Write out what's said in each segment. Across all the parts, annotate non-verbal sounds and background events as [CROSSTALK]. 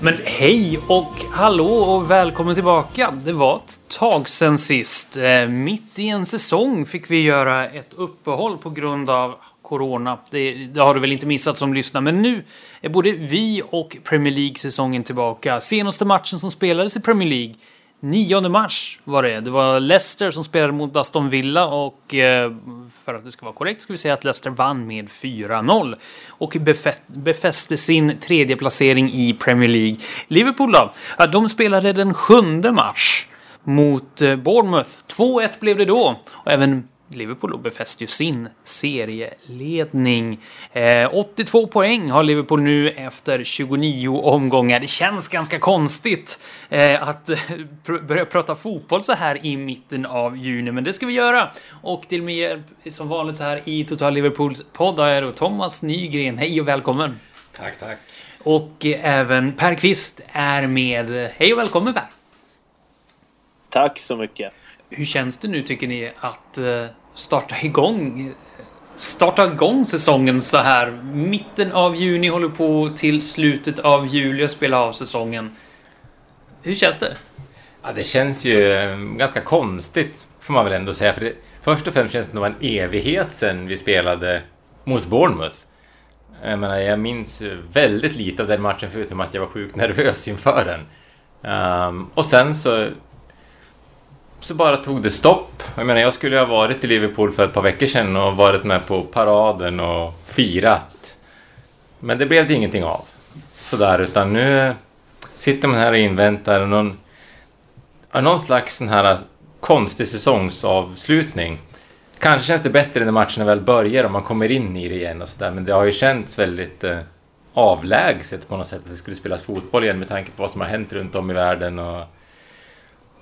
Men hej och hallå och välkommen tillbaka. Det var ett tag sen sist. Eh, mitt i en säsong fick vi göra ett uppehåll på grund av corona. Det, det har du väl inte missat som lyssnar, men nu är både vi och Premier League-säsongen tillbaka. Senaste matchen som spelades i Premier League 9 mars var det. Det var Leicester som spelade mot Aston Villa och eh, för att det ska vara korrekt ska vi säga att Leicester vann med 4-0 och befäste sin tredje placering i Premier League. Liverpool då? De spelade den 7 mars mot eh, Bournemouth. 2-1 blev det då och även Liverpool befäste ju sin serieledning. Eh, 82 poäng har Liverpool nu efter 29 omgångar. Det känns ganska konstigt eh, att pr börja prata fotboll så här i mitten av juni, men det ska vi göra. Och till mig som vanligt här i Total Liverpools podd har jag då Thomas Nygren. Hej och välkommen! Tack, tack! Och även Per Kvist är med. Hej och välkommen Per! Tack så mycket! Hur känns det nu tycker ni att eh, starta igång starta igång säsongen så här. Mitten av juni håller på till slutet av juli och spela av säsongen. Hur känns det? Ja, det känns ju eh, ganska konstigt får man väl ändå säga. För det, först och främst känns det nog en evighet sedan vi spelade mot Bournemouth. Jag menar, jag minns väldigt lite av den matchen förutom att jag var sjukt nervös inför den. Um, och sen så så bara tog det stopp. Jag menar, jag skulle ha varit i Liverpool för ett par veckor sedan och varit med på paraden och firat. Men det blev det ingenting av. Sådär, utan nu sitter man här och inväntar någon, någon slags sån här konstig säsongsavslutning. Kanske känns det bättre när matcherna väl börjar och man kommer in i det igen och sådär, men det har ju känts väldigt eh, avlägset på något sätt att det skulle spelas fotboll igen med tanke på vad som har hänt runt om i världen och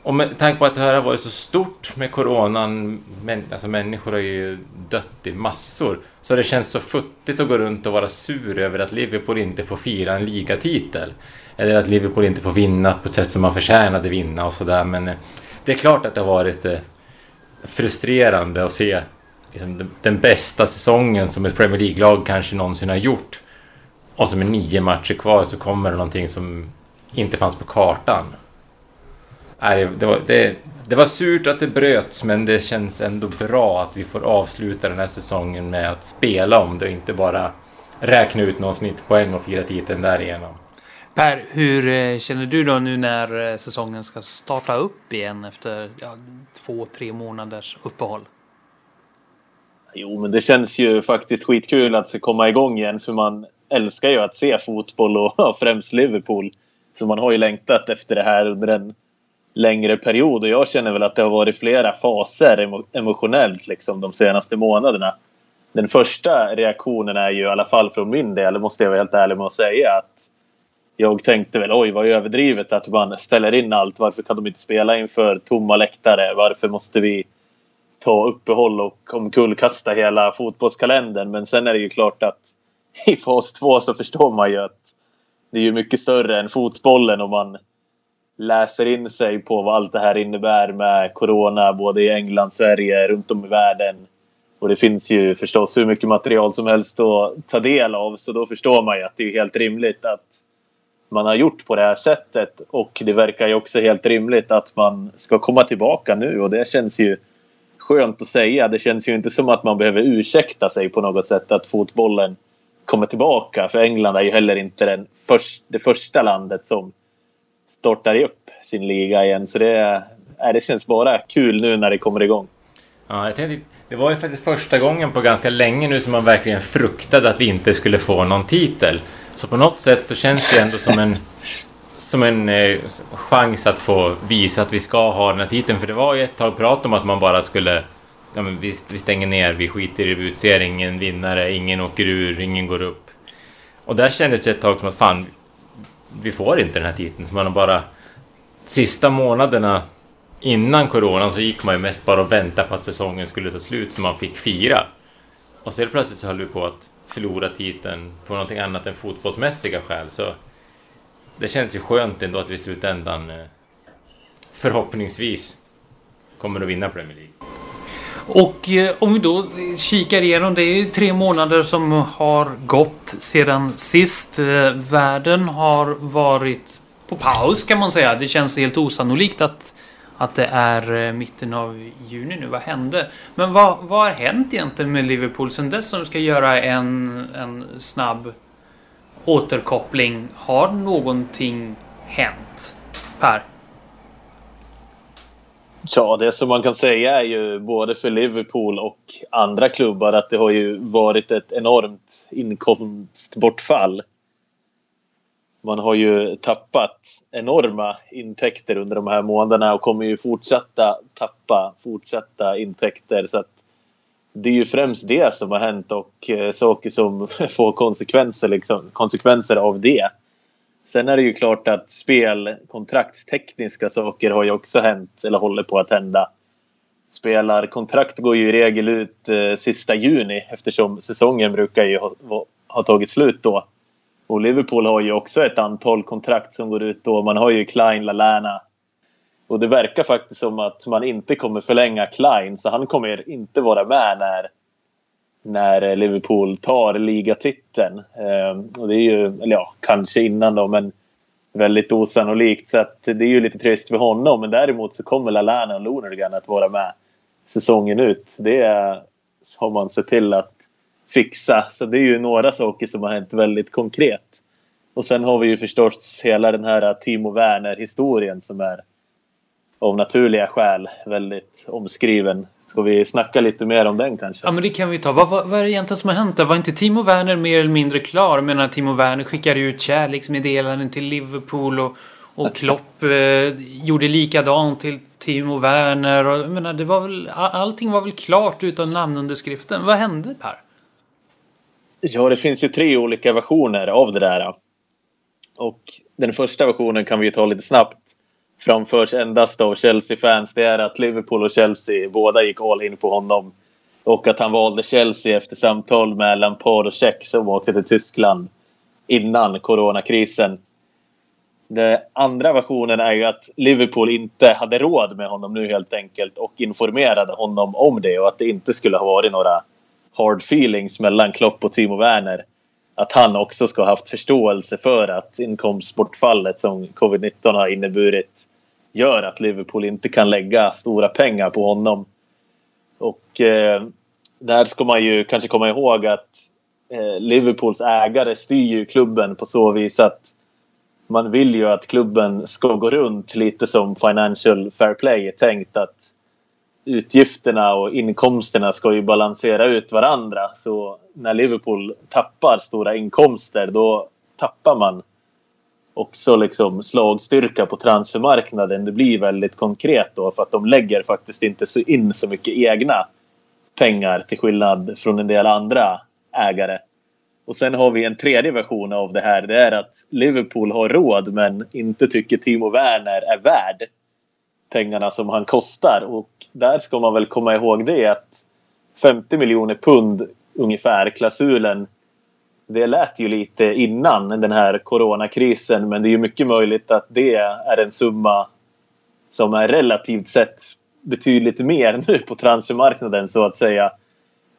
och med tanke på att det här har varit så stort med coronan, men, alltså människor har ju dött i massor, så det känns så futtigt att gå runt och vara sur över att Liverpool inte får fira en ligatitel. Eller att Liverpool inte får vinna på ett sätt som man förtjänade vinna och sådär, men eh, det är klart att det har varit eh, frustrerande att se liksom, den bästa säsongen som ett Premier League-lag kanske någonsin har gjort. Och så med nio matcher kvar så kommer det någonting som inte fanns på kartan. Nej, det, var, det, det var surt att det bröts, men det känns ändå bra att vi får avsluta den här säsongen med att spela om det och inte bara räkna ut någon snittpoäng och fira titeln därigenom. Per, hur eh, känner du då nu när eh, säsongen ska starta upp igen efter ja, två, tre månaders uppehåll? Jo, men det känns ju faktiskt skitkul att se komma igång igen för man älskar ju att se fotboll och [LAUGHS] främst Liverpool. Så man har ju längtat efter det här under en längre period och jag känner väl att det har varit flera faser emotionellt liksom de senaste månaderna. Den första reaktionen är ju i alla fall från min del, det måste jag vara helt ärlig med att säga, att jag tänkte väl oj vad överdrivet att man ställer in allt. Varför kan de inte spela inför tomma läktare? Varför måste vi ta uppehåll och omkullkasta hela fotbollskalendern? Men sen är det ju klart att [LAUGHS] i fas två så förstår man ju att det är ju mycket större än fotbollen och man läser in sig på vad allt det här innebär med Corona både i England, Sverige, runt om i världen. Och det finns ju förstås hur mycket material som helst att ta del av så då förstår man ju att det är helt rimligt att man har gjort på det här sättet. Och det verkar ju också helt rimligt att man ska komma tillbaka nu och det känns ju skönt att säga. Det känns ju inte som att man behöver ursäkta sig på något sätt att fotbollen kommer tillbaka. För England är ju heller inte den först, det första landet som startar upp sin liga igen. Så det, äh, det känns bara kul nu när det kommer igång. Ja, jag tänkte, det var ju faktiskt första gången på ganska länge nu som man verkligen fruktade att vi inte skulle få någon titel. Så på något sätt så känns det ändå som en, [LAUGHS] som en eh, chans att få visa att vi ska ha den här titeln. För det var ju ett tag prat om att man bara skulle ja, men vi, vi stänger ner, vi skiter i det, vi utser ingen vinnare, ingen åker ur, ingen går upp. Och där kändes det ett tag som att fan, vi får inte den här titeln. Så man har bara... Sista månaderna innan coronan så gick man ju mest bara och väntade på att säsongen skulle ta slut så man fick fira. Och så plötsligt så höll vi på att förlora titeln på någonting annat än fotbollsmässiga skäl. Så det känns ju skönt ändå att vi i slutändan eh, förhoppningsvis kommer att vinna Premier League. Och eh, om vi då kikar igenom, det är tre månader som har gått sedan sist. Eh, världen har varit på paus kan man säga. Det känns helt osannolikt att, att det är eh, mitten av juni nu. Vad hände? Men vad, vad har hänt egentligen med Liverpool sedan dess som ska göra en, en snabb återkoppling? Har någonting hänt? Per? Ja, det som man kan säga är ju både för Liverpool och andra klubbar att det har ju varit ett enormt inkomstbortfall. Man har ju tappat enorma intäkter under de här månaderna och kommer ju fortsätta tappa fortsatta intäkter. Så att det är ju främst det som har hänt och eh, saker som [LAUGHS] får konsekvenser, liksom, konsekvenser av det. Sen är det ju klart att spelkontraktstekniska saker har ju också hänt eller håller på att hända. Spelarkontrakt går ju i regel ut eh, sista juni eftersom säsongen brukar ju ha, ha tagit slut då. Och Liverpool har ju också ett antal kontrakt som går ut då. Man har ju Klein, Lalana. Och det verkar faktiskt som att man inte kommer förlänga Klein så han kommer inte vara med när när eh, Liverpool tar ligatiteln. Ehm, och det är ju, eller ja, kanske innan då, men väldigt osannolikt. Så att det är ju lite trist för honom. Men däremot så kommer Lallana och Lonergan att vara med säsongen ut. Det har man sett till att fixa. Så det är ju några saker som har hänt väldigt konkret. Och sen har vi ju förstås hela den här Timo Werner-historien som är av naturliga skäl väldigt omskriven Ska vi snacka lite mer om den kanske? Ja, men det kan vi ta. Vad, vad, vad är det egentligen som har hänt där? Var inte Timo Werner mer eller mindre klar? Jag menar, Timo Werner skickade ut kärleksmeddelanden till Liverpool och, och Klopp [LAUGHS] eh, gjorde likadant till Timo Werner. Och, jag menar, det var väl, allting var väl klart utan namnunderskriften. Vad hände Per? Ja, det finns ju tre olika versioner av det där. Och den första versionen kan vi ju ta lite snabbt framförs endast av Chelsea-fans det är att Liverpool och Chelsea båda gick all in på honom. Och att han valde Chelsea efter samtal med Lampard och Cech som åkte till Tyskland innan coronakrisen. Den andra versionen är ju att Liverpool inte hade råd med honom nu helt enkelt och informerade honom om det och att det inte skulle ha varit några hard feelings mellan Klopp och Timo Werner. Att han också ska ha haft förståelse för att inkomstbortfallet som covid-19 har inneburit gör att Liverpool inte kan lägga stora pengar på honom. Och eh, där ska man ju kanske komma ihåg att eh, Liverpools ägare styr ju klubben på så vis att man vill ju att klubben ska gå runt lite som Financial Fair Play är tänkt att utgifterna och inkomsterna ska ju balansera ut varandra. Så när Liverpool tappar stora inkomster då tappar man också liksom slagstyrka på transfermarknaden. Det blir väldigt konkret då för att de lägger faktiskt inte så in så mycket egna pengar till skillnad från en del andra ägare. Och sen har vi en tredje version av det här. Det är att Liverpool har råd men inte tycker Timo Werner är värd pengarna som han kostar. Och där ska man väl komma ihåg det att 50 miljoner pund ungefär, klausulen det lät ju lite innan den här coronakrisen men det är ju mycket möjligt att det är en summa som är relativt sett betydligt mer [LAUGHS] nu på transfermarknaden så att säga.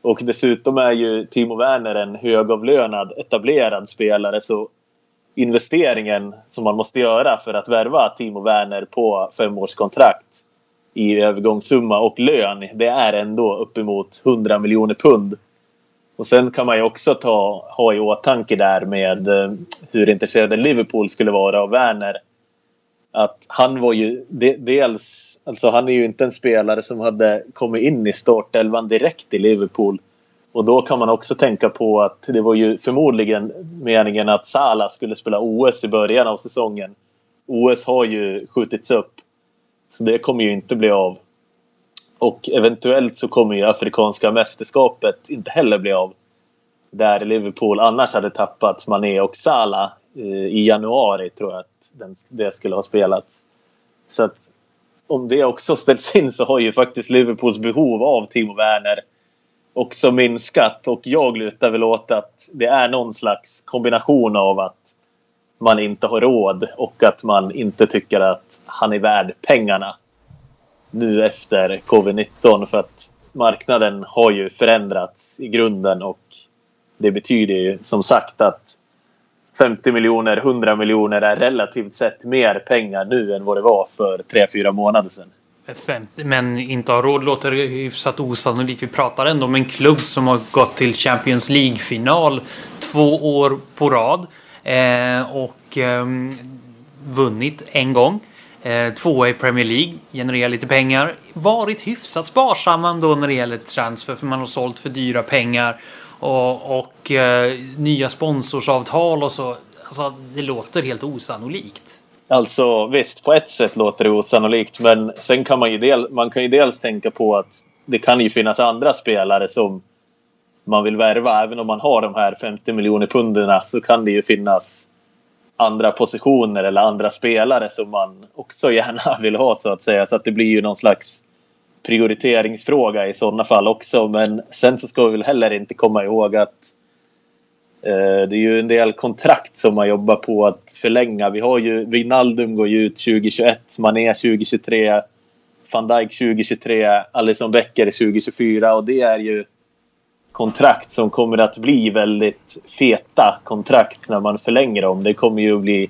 Och dessutom är ju Timo Werner en högavlönad etablerad spelare så investeringen som man måste göra för att värva Timo Werner på femårskontrakt i övergångssumma och lön det är ändå uppemot 100 miljoner pund. Och sen kan man ju också ta, ha i åtanke där med eh, hur intresserade Liverpool skulle vara av Werner. Att han var ju de, dels, alltså han är ju inte en spelare som hade kommit in i startelvan direkt i Liverpool. Och då kan man också tänka på att det var ju förmodligen meningen att Salah skulle spela OS i början av säsongen. OS har ju skjutits upp. Så det kommer ju inte bli av. Och eventuellt så kommer ju Afrikanska mästerskapet inte heller bli av. Där Liverpool annars hade tappat Mané och Salah eh, i januari tror jag att det skulle ha spelats. Så att om det också ställs in så har ju faktiskt Liverpools behov av Timo Werner också minskat. Och jag lutar väl åt att det är någon slags kombination av att man inte har råd och att man inte tycker att han är värd pengarna nu efter covid-19. För att marknaden har ju förändrats i grunden och det betyder ju som sagt att 50 miljoner, 100 miljoner är relativt sett mer pengar nu än vad det var för 3-4 månader sedan. 50, men inte har råd låter hyfsat osannolikt. Vi pratar ändå om en klubb som har gått till Champions League-final två år på rad. Eh, och eh, vunnit en gång. Eh, tvåa i Premier League, genererar lite pengar. Varit hyfsat sparsamma ändå när det gäller transfer för man har sålt för dyra pengar. Och, och eh, nya sponsorsavtal och så. Alltså, det låter helt osannolikt. Alltså visst, på ett sätt låter det osannolikt. Men sen kan man ju, del, man kan ju dels tänka på att det kan ju finnas andra spelare som man vill värva. Även om man har de här 50 miljoner punderna så kan det ju finnas andra positioner eller andra spelare som man också gärna [LAUGHS] vill ha så att säga. Så att det blir ju någon slags prioriteringsfråga i sådana fall också. Men sen så ska vi väl heller inte komma ihåg att Eh, det är ju en del kontrakt som man jobbar på att förlänga. Vi har ju Wijnaldum går ju ut 2021, Mané 2023, van Dijk 2023, Alisson Becker 2024 och det är ju kontrakt som kommer att bli väldigt feta kontrakt när man förlänger dem. Det kommer ju bli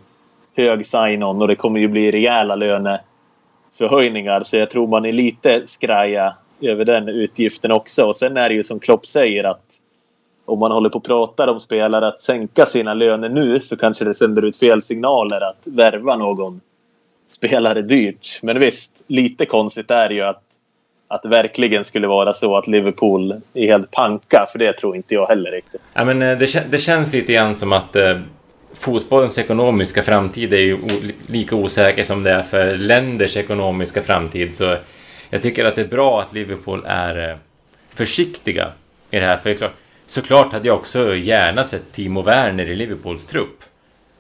hög sign-on och det kommer ju bli rejäla löneförhöjningar. Så jag tror man är lite skraja över den utgiften också. Och sen är det ju som Klopp säger att om man håller på att prata om spelare att sänka sina löner nu så kanske det sänder ut fel signaler att värva någon spelare dyrt. Men visst, lite konstigt är det ju att att det verkligen skulle vara så att Liverpool är helt panka. För det tror inte jag heller riktigt. Ja, men eh, det, det känns lite grann som att eh, fotbollens ekonomiska framtid är ju lika osäker som det är för länders ekonomiska framtid. Så jag tycker att det är bra att Liverpool är eh, försiktiga i det här. För klart, såklart hade jag också gärna sett Timo Werner i Liverpools trupp.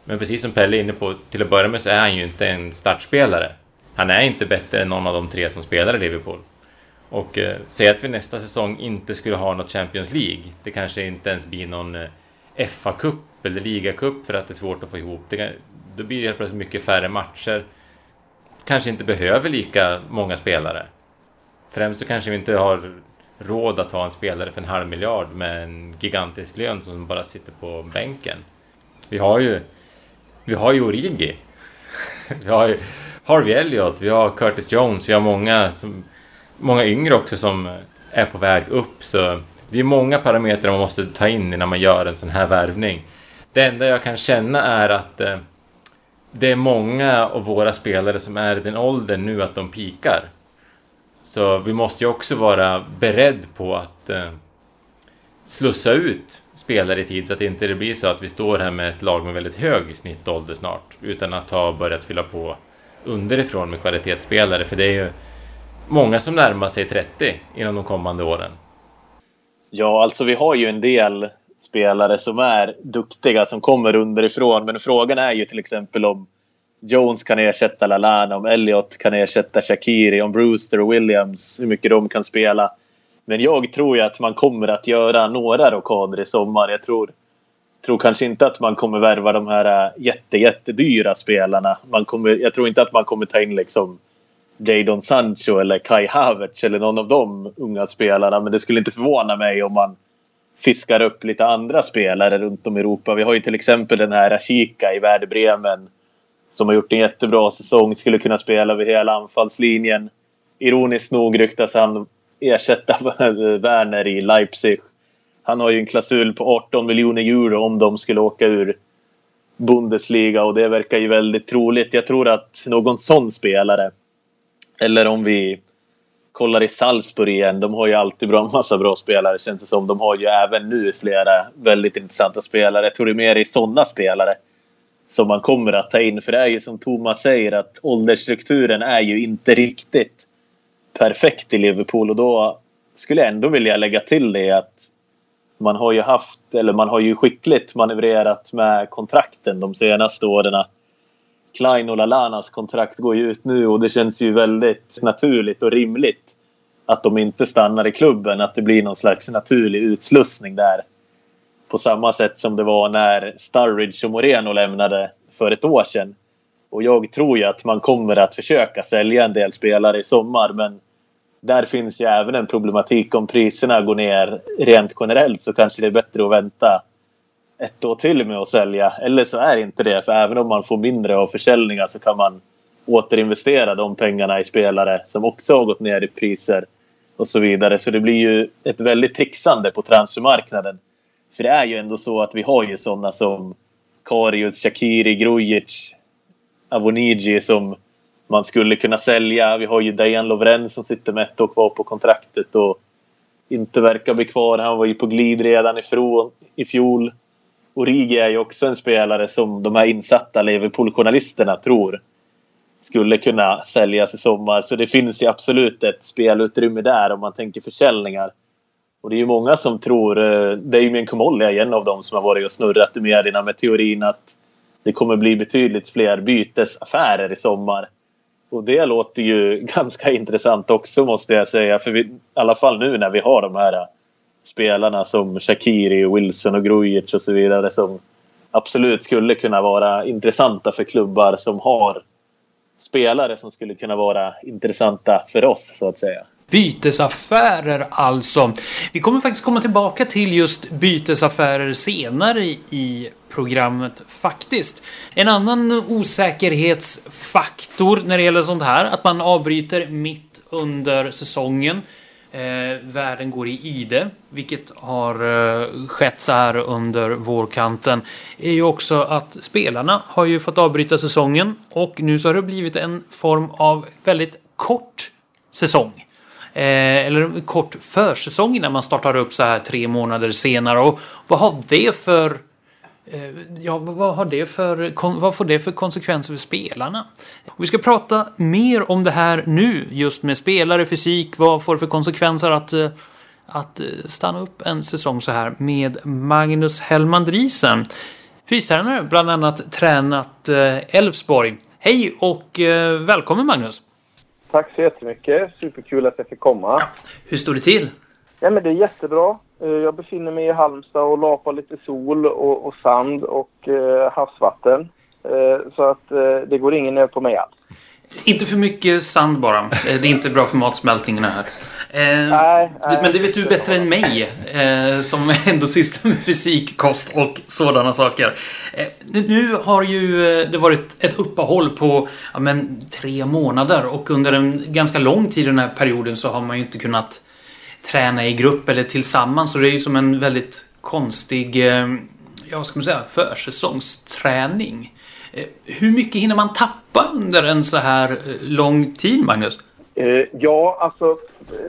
Men precis som Pelle är inne på, till att börja med så är han ju inte en startspelare. Han är inte bättre än någon av de tre som spelar i Liverpool. Och eh, säg att vi nästa säsong inte skulle ha något Champions League. Det kanske inte ens blir någon eh, FA-cup eller ligacup för att det är svårt att få ihop. Det kan, då blir det helt plötsligt mycket färre matcher. Kanske inte behöver lika många spelare. Främst så kanske vi inte har råd att ha en spelare för en halv miljard med en gigantisk lön som bara sitter på bänken. Vi har ju, vi har ju Origi. [LAUGHS] vi har ju Harvey Elliot, vi har Curtis Jones, vi har många som många yngre också som är på väg upp. Så det är många parametrar man måste ta in när man gör en sån här värvning. Det enda jag kan känna är att eh, det är många av våra spelare som är i den åldern nu att de pikar. Så vi måste ju också vara beredd på att eh, slussa ut spelare i tid så att det inte blir så att vi står här med ett lag med väldigt hög snittålder snart utan att ha börjat fylla på underifrån med kvalitetsspelare för det är ju många som närmar sig 30 inom de kommande åren. Ja, alltså vi har ju en del spelare som är duktiga som kommer underifrån. Men frågan är ju till exempel om Jones kan ersätta Lalana, om Elliot kan ersätta Shakiri, om Brewster och Williams, hur mycket de kan spela. Men jag tror ju att man kommer att göra några rockader i sommar. Jag tror, tror kanske inte att man kommer värva de här äh, jätte, jättedyra spelarna. Man kommer, jag tror inte att man kommer ta in liksom Jadon Sancho eller Kai Havertz eller någon av de unga spelarna. Men det skulle inte förvåna mig om man fiskar upp lite andra spelare runt om i Europa. Vi har ju till exempel den här Rashika i Werder Bremen som har gjort en jättebra säsong. Skulle kunna spela över hela anfallslinjen. Ironiskt nog ryktas han ersätta [LAUGHS] Werner i Leipzig. Han har ju en klausul på 18 miljoner euro om de skulle åka ur Bundesliga och det verkar ju väldigt troligt. Jag tror att någon sån spelare eller om vi kollar i Salzburg igen. De har ju alltid bra, [LAUGHS] massa bra spelare känns det som. De har ju även nu flera väldigt intressanta spelare. Jag tror det är mer i sådana spelare som man kommer att ta in. För det är ju som Thomas säger att åldersstrukturen är ju inte riktigt perfekt i Liverpool. Och då skulle jag ändå vilja lägga till det att man har ju haft, eller man har ju skickligt manövrerat med kontrakten de senaste åren. Klein och Lalanas kontrakt går ju ut nu och det känns ju väldigt naturligt och rimligt att de inte stannar i klubben. Att det blir någon slags naturlig utslussning där. På samma sätt som det var när Sturridge och Moreno lämnade för ett år sedan. Och jag tror ju att man kommer att försöka sälja en del spelare i sommar men där finns ju även en problematik om priserna går ner rent generellt så kanske det är bättre att vänta ett år till med att sälja. Eller så är det inte det. För även om man får mindre av försäljningar så kan man återinvestera de pengarna i spelare som också har gått ner i priser och så vidare. Så det blir ju ett väldigt trixande på transfermarknaden. För det är ju ändå så att vi har ju sådana som Karius, Shakiri, Grujic, Avoniji som man skulle kunna sälja. Vi har ju Dejan Lovren som sitter med ett år kvar på kontraktet och inte verkar bli kvar. Han var ju på glid redan ifrån, i fjol. Origi är ju också en spelare som de här insatta Liverpool-journalisterna tror skulle kunna säljas i sommar. Så det finns ju absolut ett spelutrymme där om man tänker försäljningar. Och det är ju många som tror, eh, Damien Comolli är en av dem som har varit och snurrat i medierna med teorin att det kommer bli betydligt fler bytesaffärer i sommar. Och det låter ju [LAUGHS] ganska intressant också måste jag säga. För vi, i alla fall nu när vi har de här eh, spelarna som Shakiri, Wilson och Grujic och så vidare som absolut skulle kunna vara intressanta för klubbar som har spelare som skulle kunna vara intressanta för oss så att säga. Bytesaffärer alltså. Vi kommer faktiskt komma tillbaka till just bytesaffärer senare i programmet faktiskt. En annan osäkerhetsfaktor när det gäller sånt här, att man avbryter mitt under säsongen. Eh, världen går i ide, vilket har eh, skett så här under vårkanten, är ju också att spelarna har ju fått avbryta säsongen och nu så har det blivit en form av väldigt kort säsong. Eh, eller en kort försäsong när man startar upp så här tre månader senare. Och vad har det för Eh, ja, vad, har det för, vad får det för konsekvenser för spelarna? Vi ska prata mer om det här nu, just med spelare, fysik, vad får det för konsekvenser att, eh, att eh, stanna upp en säsong så här med Magnus Hellman Driesen. Fystränare, bland annat tränat eh, Elfsborg. Hej och eh, välkommen Magnus! Tack så jättemycket, superkul att jag fick komma. Ja. Hur står det till? Ja, men det är jättebra. Eh, jag befinner mig i Halmstad och lapar lite sol och, och sand och eh, havsvatten. Eh, så att eh, det går ingen nöd på mig alls. Inte för mycket sand bara. Eh, det är inte bra för matsmältningen här. Eh, nej, nej, men det vet du bättre än mig, eh, som [LAUGHS] ändå sysslar med fysik, kost och sådana saker. Eh, nu har ju det varit ett uppehåll på ja, men, tre månader och under en ganska lång tid i den här perioden så har man ju inte kunnat träna i grupp eller tillsammans. Så det är ju som en väldigt konstig, eh, ja ska man säga, försäsongsträning. Eh, hur mycket hinner man tappa under en så här eh, lång tid, Magnus? Eh, ja, alltså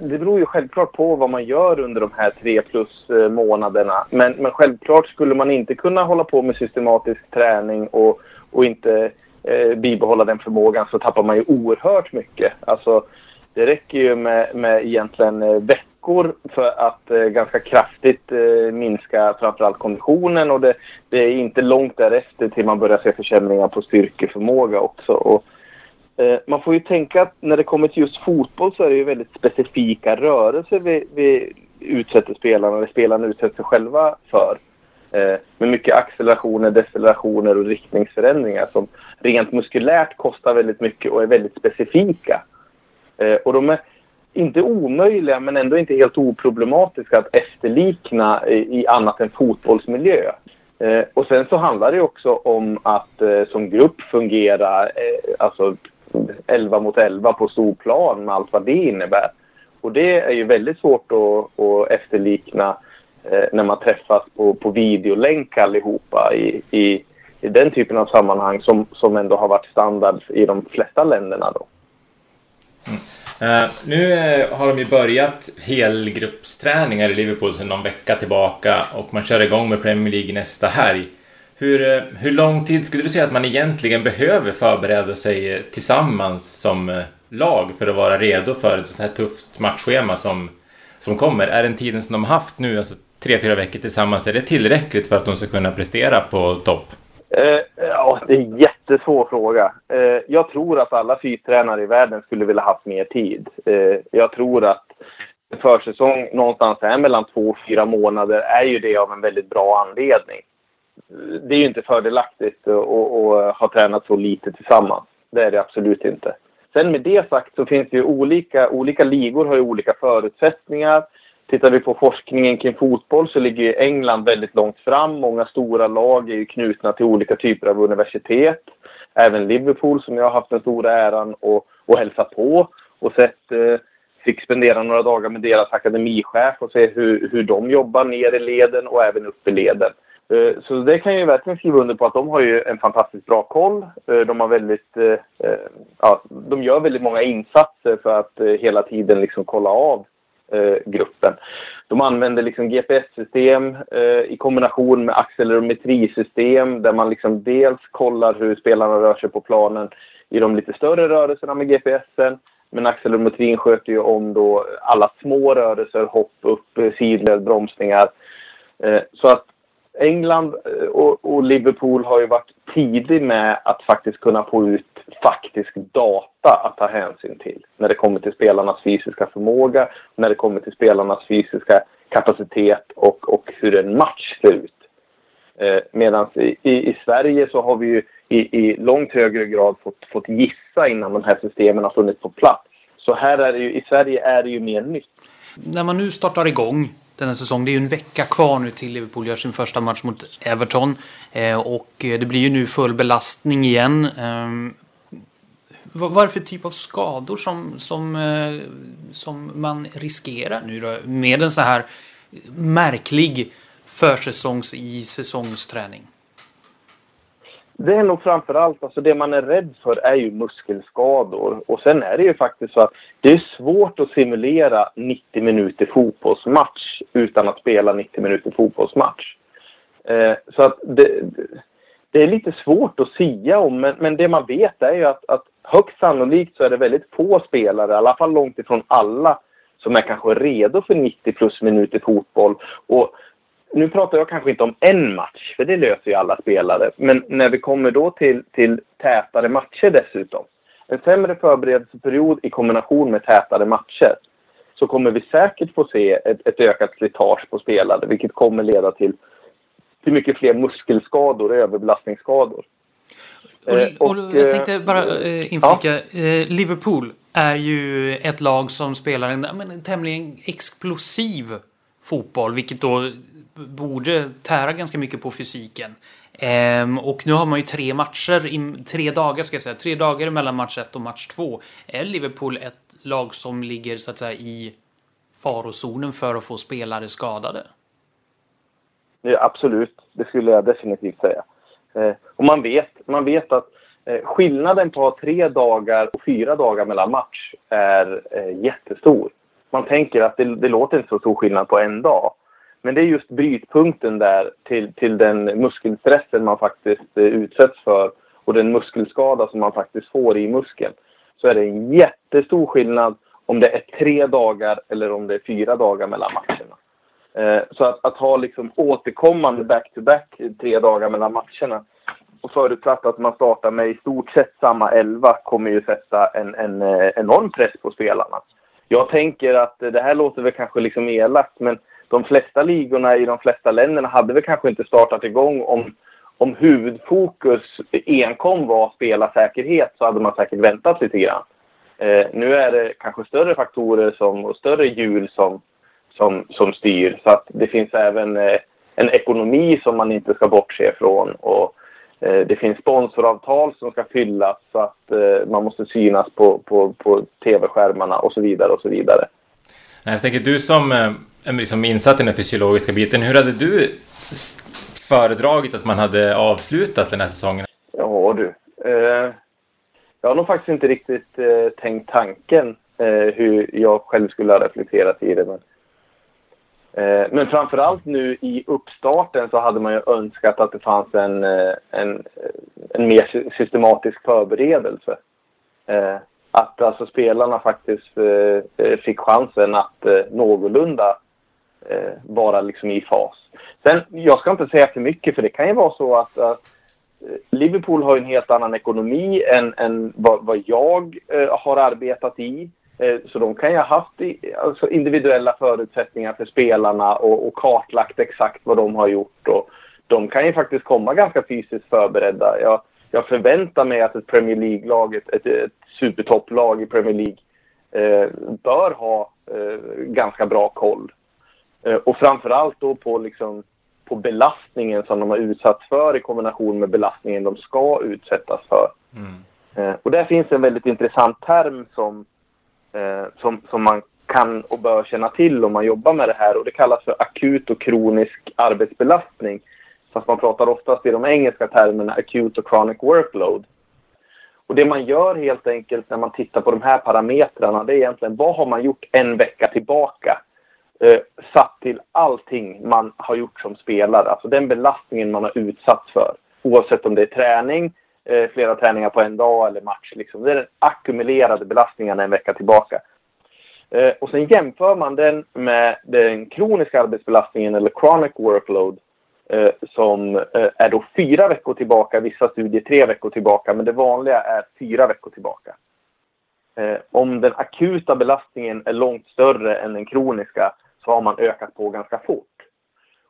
det beror ju självklart på vad man gör under de här tre plus månaderna. Men, men självklart skulle man inte kunna hålla på med systematisk träning och, och inte eh, bibehålla den förmågan så tappar man ju oerhört mycket. Alltså, det räcker ju med, med egentligen veckor för att eh, ganska kraftigt eh, minska framförallt konditionen och det, det, är inte långt därefter till man börjar se försämringar på styrkeförmåga också. Och, eh, man får ju tänka att när det kommer till just fotboll så är det ju väldigt specifika rörelser vi, vi utsätter spelarna, eller spelarna utsätter sig själva för. Eh, med mycket accelerationer, decelerationer och riktningsförändringar som rent muskulärt kostar väldigt mycket och är väldigt specifika. Eh, och de är inte omöjliga men ändå inte helt oproblematiska att efterlikna i, i annat än fotbollsmiljö. Eh, och sen så handlar det också om att eh, som grupp fungera, eh, alltså 11 mot 11 på stor plan med allt vad det innebär. Och det är ju väldigt svårt att, att efterlikna eh, när man träffas på, på videolänk allihopa i, i, i den typen av sammanhang som, som ändå har varit standard i de flesta länderna. Då. Mm. Uh, nu uh, har de ju börjat helgruppsträningar i Liverpool sedan någon vecka tillbaka och man kör igång med Premier League nästa helg. Hur, uh, hur lång tid skulle du säga att man egentligen behöver förbereda sig tillsammans som lag för att vara redo för ett sånt här tufft matchschema som, som kommer? Är den tiden som de haft nu, alltså tre, fyra veckor tillsammans, är det tillräckligt för att de ska kunna prestera på topp? Ja, det är jätte jättesvår fråga. Eh, jag tror att alla fystränare i världen skulle vilja haft mer tid. Eh, jag tror att en försäsong någonstans här mellan två och fyra månader är ju det av en väldigt bra anledning. Det är ju inte fördelaktigt att ha tränat så lite tillsammans. Det är det absolut inte. Sen med det sagt så finns det ju olika, olika ligor har ju olika förutsättningar. Tittar vi på forskningen kring fotboll så ligger England väldigt långt fram. Många stora lag är ju knutna till olika typer av universitet. Även Liverpool som jag har haft den stora äran att, att hälsa på och sett eh, fick spendera några dagar med deras akademichef och se hur, hur de jobbar ner i leden och även upp i leden. Eh, så det kan jag verkligen skriva under på att de har ju en fantastiskt bra koll. Eh, de har väldigt, eh, ja, de gör väldigt många insatser för att hela tiden liksom kolla av Eh, gruppen. De använder liksom GPS-system eh, i kombination med accelerometrisystem där man liksom dels kollar hur spelarna rör sig på planen i de lite större rörelserna med GPSen. Men accelerometrin sköter ju om då alla små rörelser, hopp upp, sidled, bromsningar. Eh, så att England eh, och, och, Liverpool har ju varit tidig med att faktiskt kunna få ut faktisk data att ta hänsyn till. När det kommer till spelarnas fysiska förmåga, när det kommer till spelarnas fysiska kapacitet och, och hur en match ser ut. Eh, Medan i, i, Sverige så har vi ju i, i långt högre grad fått, fått gissa innan de här systemen har funnits på plats. Så här är det ju, i Sverige är det ju mer nytt. När man nu startar igång denna säsong. Det är ju en vecka kvar nu till Liverpool gör sin första match mot Everton. Eh, och eh, det blir ju nu full belastning igen. Ehm, vad är det för typ av skador som, som, eh, som man riskerar nu då? Med en sån här märklig försäsongs i säsongsträning? Det är nog framför allt, alltså det man är rädd för är ju muskelskador. Och sen är det ju faktiskt så att det är svårt att simulera 90 minuter fotbollsmatch utan att spela 90 minuter fotbollsmatch. Eh, så att det, det, är lite svårt att sia om, men, men det man vet är ju att, att högst sannolikt så är det väldigt få spelare, i alla fall långt ifrån alla, som är kanske redo för 90 plus minuter fotboll. Och nu pratar jag kanske inte om en match, för det löser ju alla spelare. Men när vi kommer då till, till tätare matcher dessutom. En sämre förberedelseperiod i kombination med tätare matcher. Så kommer vi säkert få se ett, ett ökat slitage på spelare, vilket kommer leda till, till mycket fler muskelskador och överbelastningsskador. Och, och, och jag tänkte bara äh, inflika. Ja. Eh, Liverpool är ju ett lag som spelar en, en tämligen explosiv fotboll, vilket då borde tära ganska mycket på fysiken. Ehm, och nu har man ju tre matcher, i, tre dagar ska jag säga, tre dagar mellan match 1 och match 2. Är Liverpool ett lag som ligger så att säga i farozonen för att få spelare skadade? Ja, absolut, det skulle jag definitivt säga. Eh, och man vet, man vet att eh, skillnaden på tre dagar och fyra dagar mellan match är eh, jättestor. Man tänker att det, det låter inte så stor skillnad på en dag. Men det är just brytpunkten där till, till den muskelstressen man faktiskt eh, utsätts för och den muskelskada som man faktiskt får i muskeln. Så är det en jättestor skillnad om det är tre dagar eller om det är fyra dagar mellan matcherna. Eh, så att, att, ha liksom återkommande back-to-back -back tre dagar mellan matcherna och förutsatt att man startar med i stort sett samma elva kommer ju sätta en, en eh, enorm press på spelarna. Jag tänker att det här låter väl kanske liksom elakt men de flesta ligorna i de flesta länderna hade väl kanske inte startat igång om, om huvudfokus enkom var spelarsäkerhet så hade man säkert väntat lite grann. Eh, nu är det kanske större faktorer som, och större hjul som, som, som styr så att det finns även eh, en ekonomi som man inte ska bortse ifrån och eh, det finns sponsoravtal som ska fyllas så att eh, man måste synas på, på, på tv-skärmarna och så vidare och så vidare. Jag tänker du som eh, liksom insatt i den fysiologiska biten. Hur hade du föredragit att man hade avslutat den här säsongen? Ja du. Eh, jag har nog faktiskt inte riktigt eh, tänkt tanken eh, hur jag själv skulle ha reflekterat i det. Men, eh, men framförallt nu i uppstarten så hade man ju önskat att det fanns en, eh, en, en mer systematisk förberedelse. Eh, att alltså spelarna faktiskt eh, fick chansen att eh, någorlunda eh, vara liksom i fas. Sen, jag ska inte säga för mycket för det kan ju vara så att, att eh, Liverpool har en helt annan ekonomi än, än vad, vad jag eh, har arbetat i. Eh, så de kan ju ha haft i, alltså individuella förutsättningar för spelarna och, och, kartlagt exakt vad de har gjort. Och de kan ju faktiskt komma ganska fysiskt förberedda. Jag, jag förväntar mig att ett Premier League-lag, ett, ett, ett supertopplag i Premier League eh, bör ha eh, ganska bra koll. Eh, och framförallt då på, liksom, på belastningen som de har utsatts för i kombination med belastningen de ska utsättas för. Mm. Eh, och där finns en väldigt intressant term som, eh, som, som man kan och bör känna till om man jobbar med det här och det kallas för akut och kronisk arbetsbelastning. Fast man pratar oftast i de engelska termerna acute och chronic workload. Och det man gör helt enkelt när man tittar på de här parametrarna det är egentligen vad har man gjort en vecka tillbaka? Eh, satt till allting man har gjort som spelare, alltså den belastningen man har utsatts för. Oavsett om det är träning, eh, flera träningar på en dag eller match. Liksom. Det är den ackumulerade belastningen en vecka tillbaka. Eh, och sen jämför man den med den kroniska arbetsbelastningen eller chronic workload eh, som eh, är då fyra veckor tillbaka, vissa studier tre veckor tillbaka, men det vanliga är fyra veckor tillbaka. Eh, om den akuta belastningen är långt större än den kroniska så har man ökat på ganska fort.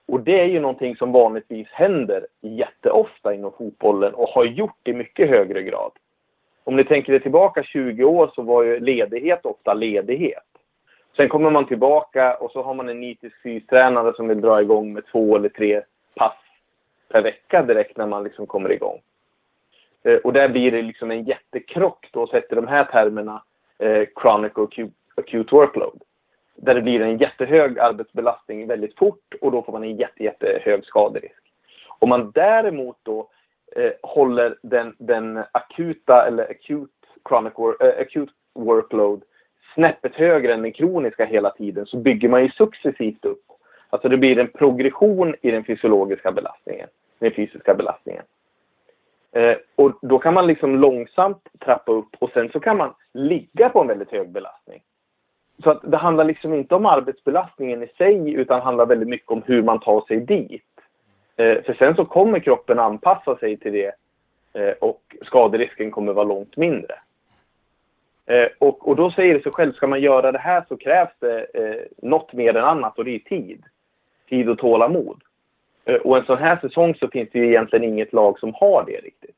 Och det är ju någonting som vanligtvis händer jätteofta inom fotbollen och har gjort i mycket högre grad. Om ni tänker er tillbaka 20 år så var ju ledighet ofta ledighet. Sen kommer man tillbaka och så har man en nitisk fystränare som vill dra igång med två eller tre pass per vecka direkt när man liksom kommer igång. Eh, och där blir det liksom en jättekrock då sett i de här termerna eh, chronic och acute, acute workload. Där det blir en jättehög arbetsbelastning väldigt fort och då får man en jätte, jättehög skaderisk. Om man däremot då eh, håller den, den akuta eller acute, chronic work, eh, acute workload snäppet högre än den kroniska hela tiden så bygger man ju successivt upp. Alltså det blir en progression i den fysiologiska belastningen, den fysiska belastningen. Eh, och då kan man liksom långsamt trappa upp och sen så kan man ligga på en väldigt hög belastning. Så att det handlar liksom inte om arbetsbelastningen i sig utan handlar väldigt mycket om hur man tar sig dit. Eh, för sen så kommer kroppen anpassa sig till det eh, och skaderisken kommer vara långt mindre. Eh, och, och då säger det sig själv, ska man göra det här så krävs det eh, något mer än annat och det är tid. Tid och tålamod. Eh, och en sån här säsong så finns det ju egentligen inget lag som har det riktigt.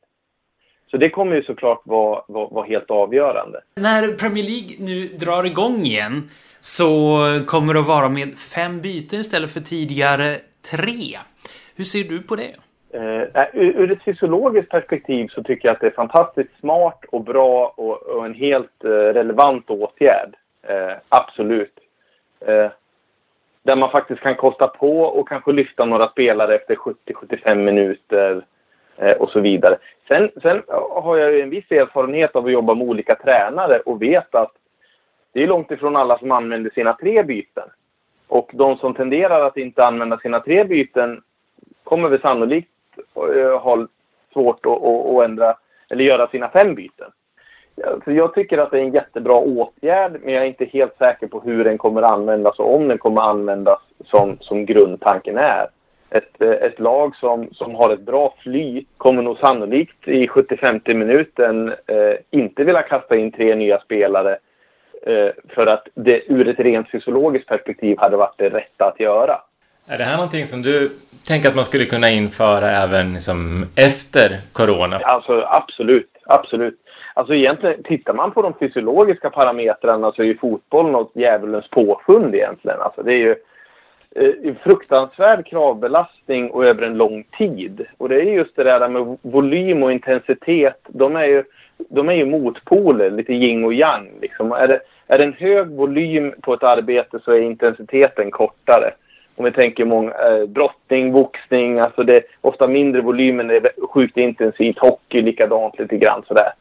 Så det kommer ju såklart vara, vara, vara helt avgörande. När Premier League nu drar igång igen så kommer det att vara med fem byten istället för tidigare tre. Hur ser du på det? Uh, ur ett fysiologiskt perspektiv så tycker jag att det är fantastiskt smart och bra och, och en helt uh, relevant åtgärd. Uh, absolut. där man faktiskt kan kosta på och kanske lyfta några spelare efter 70-75 minuter Eh, och så vidare. Sen, sen har jag en viss erfarenhet av att jobba med olika tränare och vet att det är långt ifrån alla som använder sina tre byten. Och de som tenderar att inte använda sina tre byten kommer väl sannolikt eh, ha svårt att, att, ändra eller göra sina fem byten. Så jag tycker att det är en jättebra åtgärd, men jag är inte helt säker på hur den kommer användas och om den kommer användas som, som grundtanken är. Ett, eh, ett lag som, som har ett bra flyt kommer nog sannolikt i 70-50 minuten eh, inte vilja kasta in tre nya spelare eh, för att det ur ett rent fysiologiskt perspektiv hade varit det rätta att göra. Är det här någonting som du tänker att man skulle kunna införa även liksom efter corona? Alltså absolut, absolut. Alltså egentligen, tittar man på de fysiologiska parametrarna så är ju fotboll något djävulens påfund egentligen. Alltså det är ju eh, fruktansvärd kravbelastning och över en lång tid. Och det är just det där med volym och intensitet. De är ju, de är ju motpoler, lite yin och yang. Liksom. Är, det, är det en hög volym på ett arbete så är intensiteten kortare om vi tänker många, eh, brottning, boxning, alltså det är ofta mindre volymen, det är sjukt intensivt, hockey likadant lite grann sådär.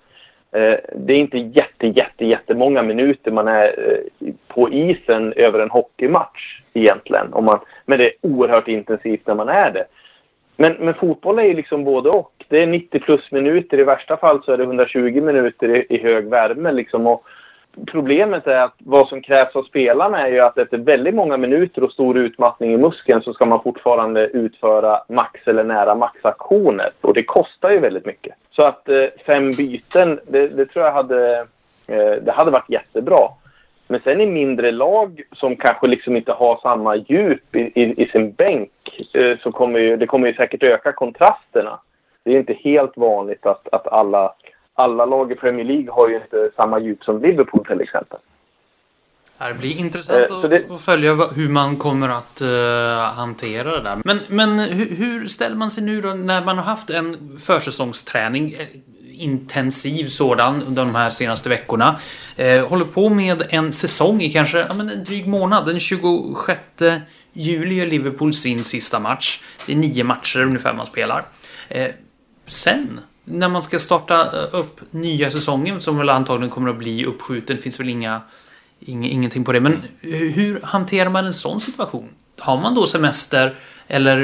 Eh, det är inte jätte, jätte, jättemånga minuter man är eh, på isen över en hockeymatch egentligen. Om man, men det är oerhört intensivt när man är det. Men, men fotboll är ju liksom både och. Det är 90 plus minuter, i värsta fall så är det 120 minuter i, i hög värme liksom. Och, problemet är att vad som krävs av spelarna är ju att efter väldigt många minuter och stor utmattning i muskeln så ska man fortfarande utföra max eller nära maxaktioner. Och det kostar ju väldigt mycket. Så att eh, fem byten, det, det, tror jag hade, eh, det hade varit jättebra. Men sen i mindre lag som kanske liksom inte har samma djup i, i, i sin bänk eh, så kommer ju, det kommer ju säkert öka kontrasterna. Det är inte helt vanligt att, att alla alla lag i Premier League har ju inte samma djup som Liverpool till exempel. Det blir intressant Eh, det- att följa hur man kommer att eh, hantera det där. Men, men hur, hur ställer man sig nu då när man har haft en försäsongsträning, intensiv sådan, under de här senaste veckorna. Eh, håller på med en säsong i kanske ja, men en dryg månad. Den 26 juli gör Liverpool sin sista match. Det är nio matcher ungefär man spelar. Eh, sen, när man ska starta eh, upp nya säsongen, som väl antagligen kommer att bli uppskjuten, finns väl inga Ing, ingenting på det. Men hur hanterar man en sån situation? Har man då semester? Eller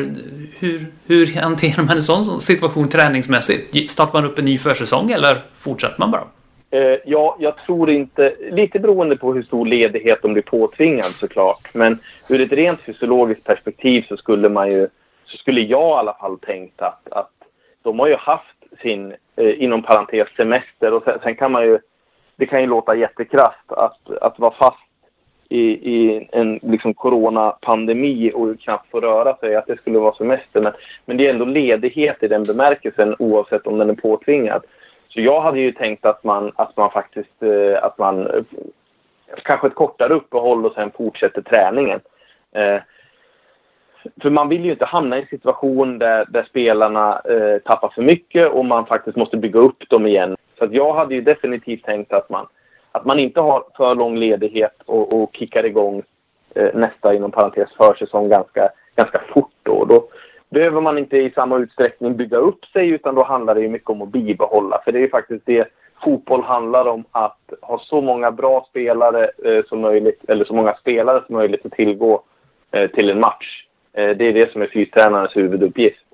hur, hur hanterar man en sån situation träningsmässigt? Startar man upp en ny försäsong eller fortsätter man bara? Eh, ja, jag tror inte... Lite beroende på hur stor ledighet de blir påtvingad såklart. Men ur ett rent fysiologiskt perspektiv så skulle man ju... Så skulle jag i alla fall tänkt att, att de har ju haft sin, eh, inom parentes, semester och sen, sen kan man ju... Det kan ju låta jättekrasst att, att vara fast i, i en liksom coronapandemi och knappt få röra sig, att det skulle vara semester. Men, men det är ändå ledighet i den bemärkelsen oavsett om den är påtvingad. Så jag hade ju tänkt att man, att man faktiskt, eh, att man eh, kanske ett kortare uppehåll och sen fortsätter träningen. Eh, för man vill ju inte hamna i en situation där, där spelarna eh, tappar för mycket och man faktiskt måste bygga upp dem igen. Så att jag hade ju definitivt tänkt att man, att man inte har för lång ledighet och, och kickar igång eh, nästa, inom parentes, försäsong ganska, ganska fort. Då. då behöver man inte i samma utsträckning bygga upp sig utan då handlar det ju mycket om att bibehålla. För det är ju faktiskt det fotboll handlar om, att ha så många bra spelare eh, som möjligt, eller så många spelare som möjligt att tillgå eh, till en match. Eh, det är det som är fystränarens huvuduppgift.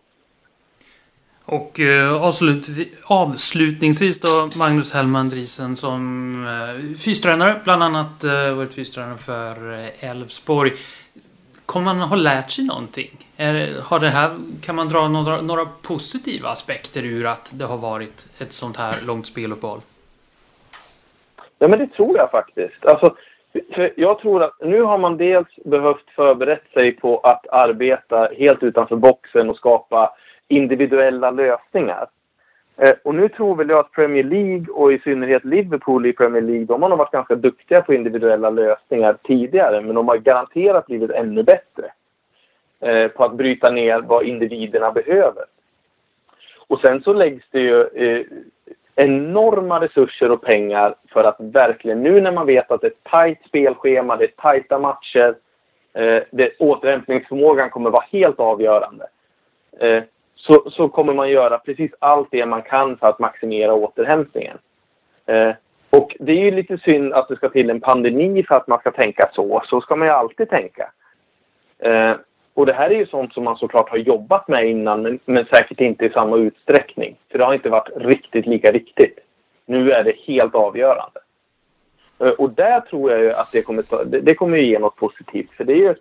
Och eh, avslut, avslutningsvis då Magnus Hellman Driesen som eh, fystränare, bland annat eh, varit fystränare för eh, Elfsborg. Kommer man ha lärt sig någonting? Är, har det här, kan man dra några, några positiva aspekter ur att det har varit ett sånt här långt speluppehåll? Ja, men det tror jag faktiskt. Alltså, jag tror att nu har man dels behövt förberett sig på att arbeta helt utanför boxen och skapa individuella lösningar. Eh, och nu tror väl jag att Premier League och i synnerhet Liverpool i Premier League, de har nog varit ganska duktiga på individuella lösningar tidigare, men de har garanterat blivit ännu bättre eh, på att bryta ner vad individerna behöver. Och sen så läggs det ju eh, enorma resurser och pengar för att verkligen, nu när man vet att det är ett tajt spelschema, det är tajta matcher, eh, det, återhämtningsförmågan kommer vara helt avgörande. Eh, så, så kommer man göra precis allt det man kan för att maximera återhämtningen. Eh, och det är ju lite synd att det ska till en pandemi för att man ska tänka så. Så ska man ju alltid tänka. Eh, och det här är ju sånt som man såklart har jobbat med innan, men, men säkert inte i samma utsträckning. För det har inte varit riktigt lika viktigt. Nu är det helt avgörande. Eh, och där tror jag ju att det kommer, ta, det, det kommer ju ge något positivt. För det är ju,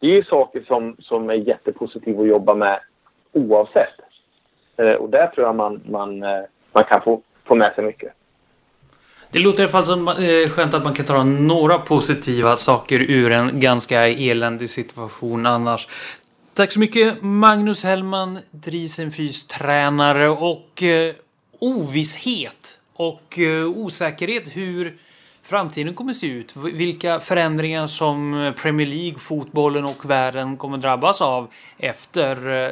det är ju saker som, som är jättepositiva att jobba med oavsett. Eh, och där tror jag man, man, eh, man kan få, få med sig mycket. Det låter i alla fall som eh, skönt att man kan ta några positiva saker ur en ganska eländig situation annars. Tack så mycket Magnus Hellman, Drisenfys tränare och eh, ovisshet och eh, osäkerhet hur framtiden kommer se ut. Vilka förändringar som eh, Premier League, fotbollen och världen kommer drabbas av efter eh,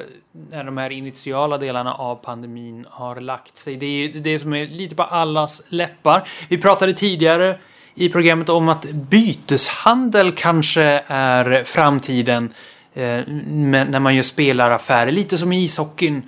när de här initiala delarna av pandemin har lagt sig. Det är det som är lite på allas läppar. Vi pratade tidigare i programmet om att byteshandel kanske är framtiden eh, när man gör spelaraffärer. Lite som i ishockeyn,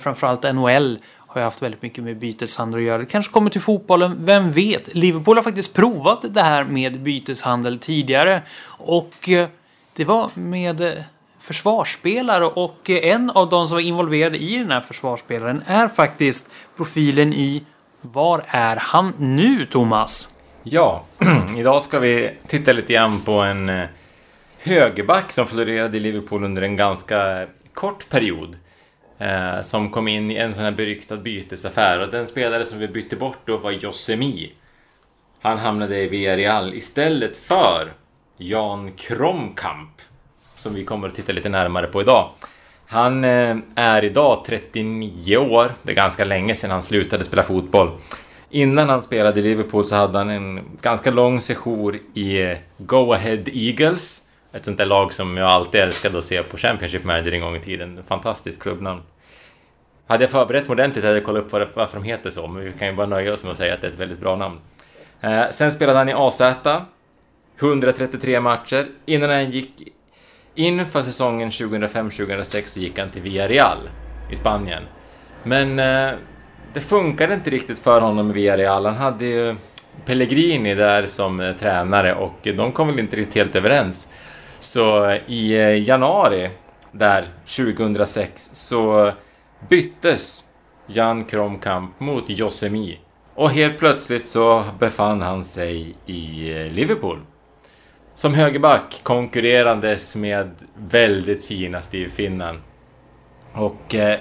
framförallt NHL har ju haft väldigt mycket med byteshandel att göra. Det kanske kommer till fotbollen, vem vet? Liverpool har faktiskt provat det här med byteshandel tidigare och eh, det var med eh, försvarsspelare och eh, en av de som var involverade i den här försvarsspelaren är faktiskt profilen i Var är han nu, Thomas? Ja, [CLEARS THROAT] idag ska vi titta lite grann på en högerback som florerade i Liverpool under en ganska kort period. Eh, som kom in i en sån här beryktad bytesaffär och den spelare som vi bytte bort då var Josemi. Han hamnade i Villarreal istället för Jan Kromkamp. Som vi kommer att titta lite närmare på idag. Han eh, är idag 39 år. Det är ganska länge sedan han slutade spela fotboll. Innan han spelade i Liverpool så hade han en ganska lång sejour i eh, Go Ahead Eagles. Ett sånt där lag som jag alltid älskade att se på Championship Manager en gång i tiden. Fantastiskt klubbnamn. Hade jag förberett mig ordentligt hade jag kollat upp varför de heter så, men vi kan ju bara nöja oss med att säga att det är ett väldigt bra namn. Eh, sen spelade han i AZ, 133 matcher. Innan han gick inför säsongen 2005-2006 så gick han till Villarreal i Spanien. Men eh, det funkade inte riktigt för honom i Villarreal. Han hade ju Pellegrini där som eh, tränare och de kom väl inte riktigt helt överens. Så eh, i eh, januari där 2006 så byttes Jan Kromkamp mot Josemi. Och helt plötsligt så befann han sig i eh, Liverpool. Som högerback konkurrerandes med väldigt fina Steve Finnan. Och eh,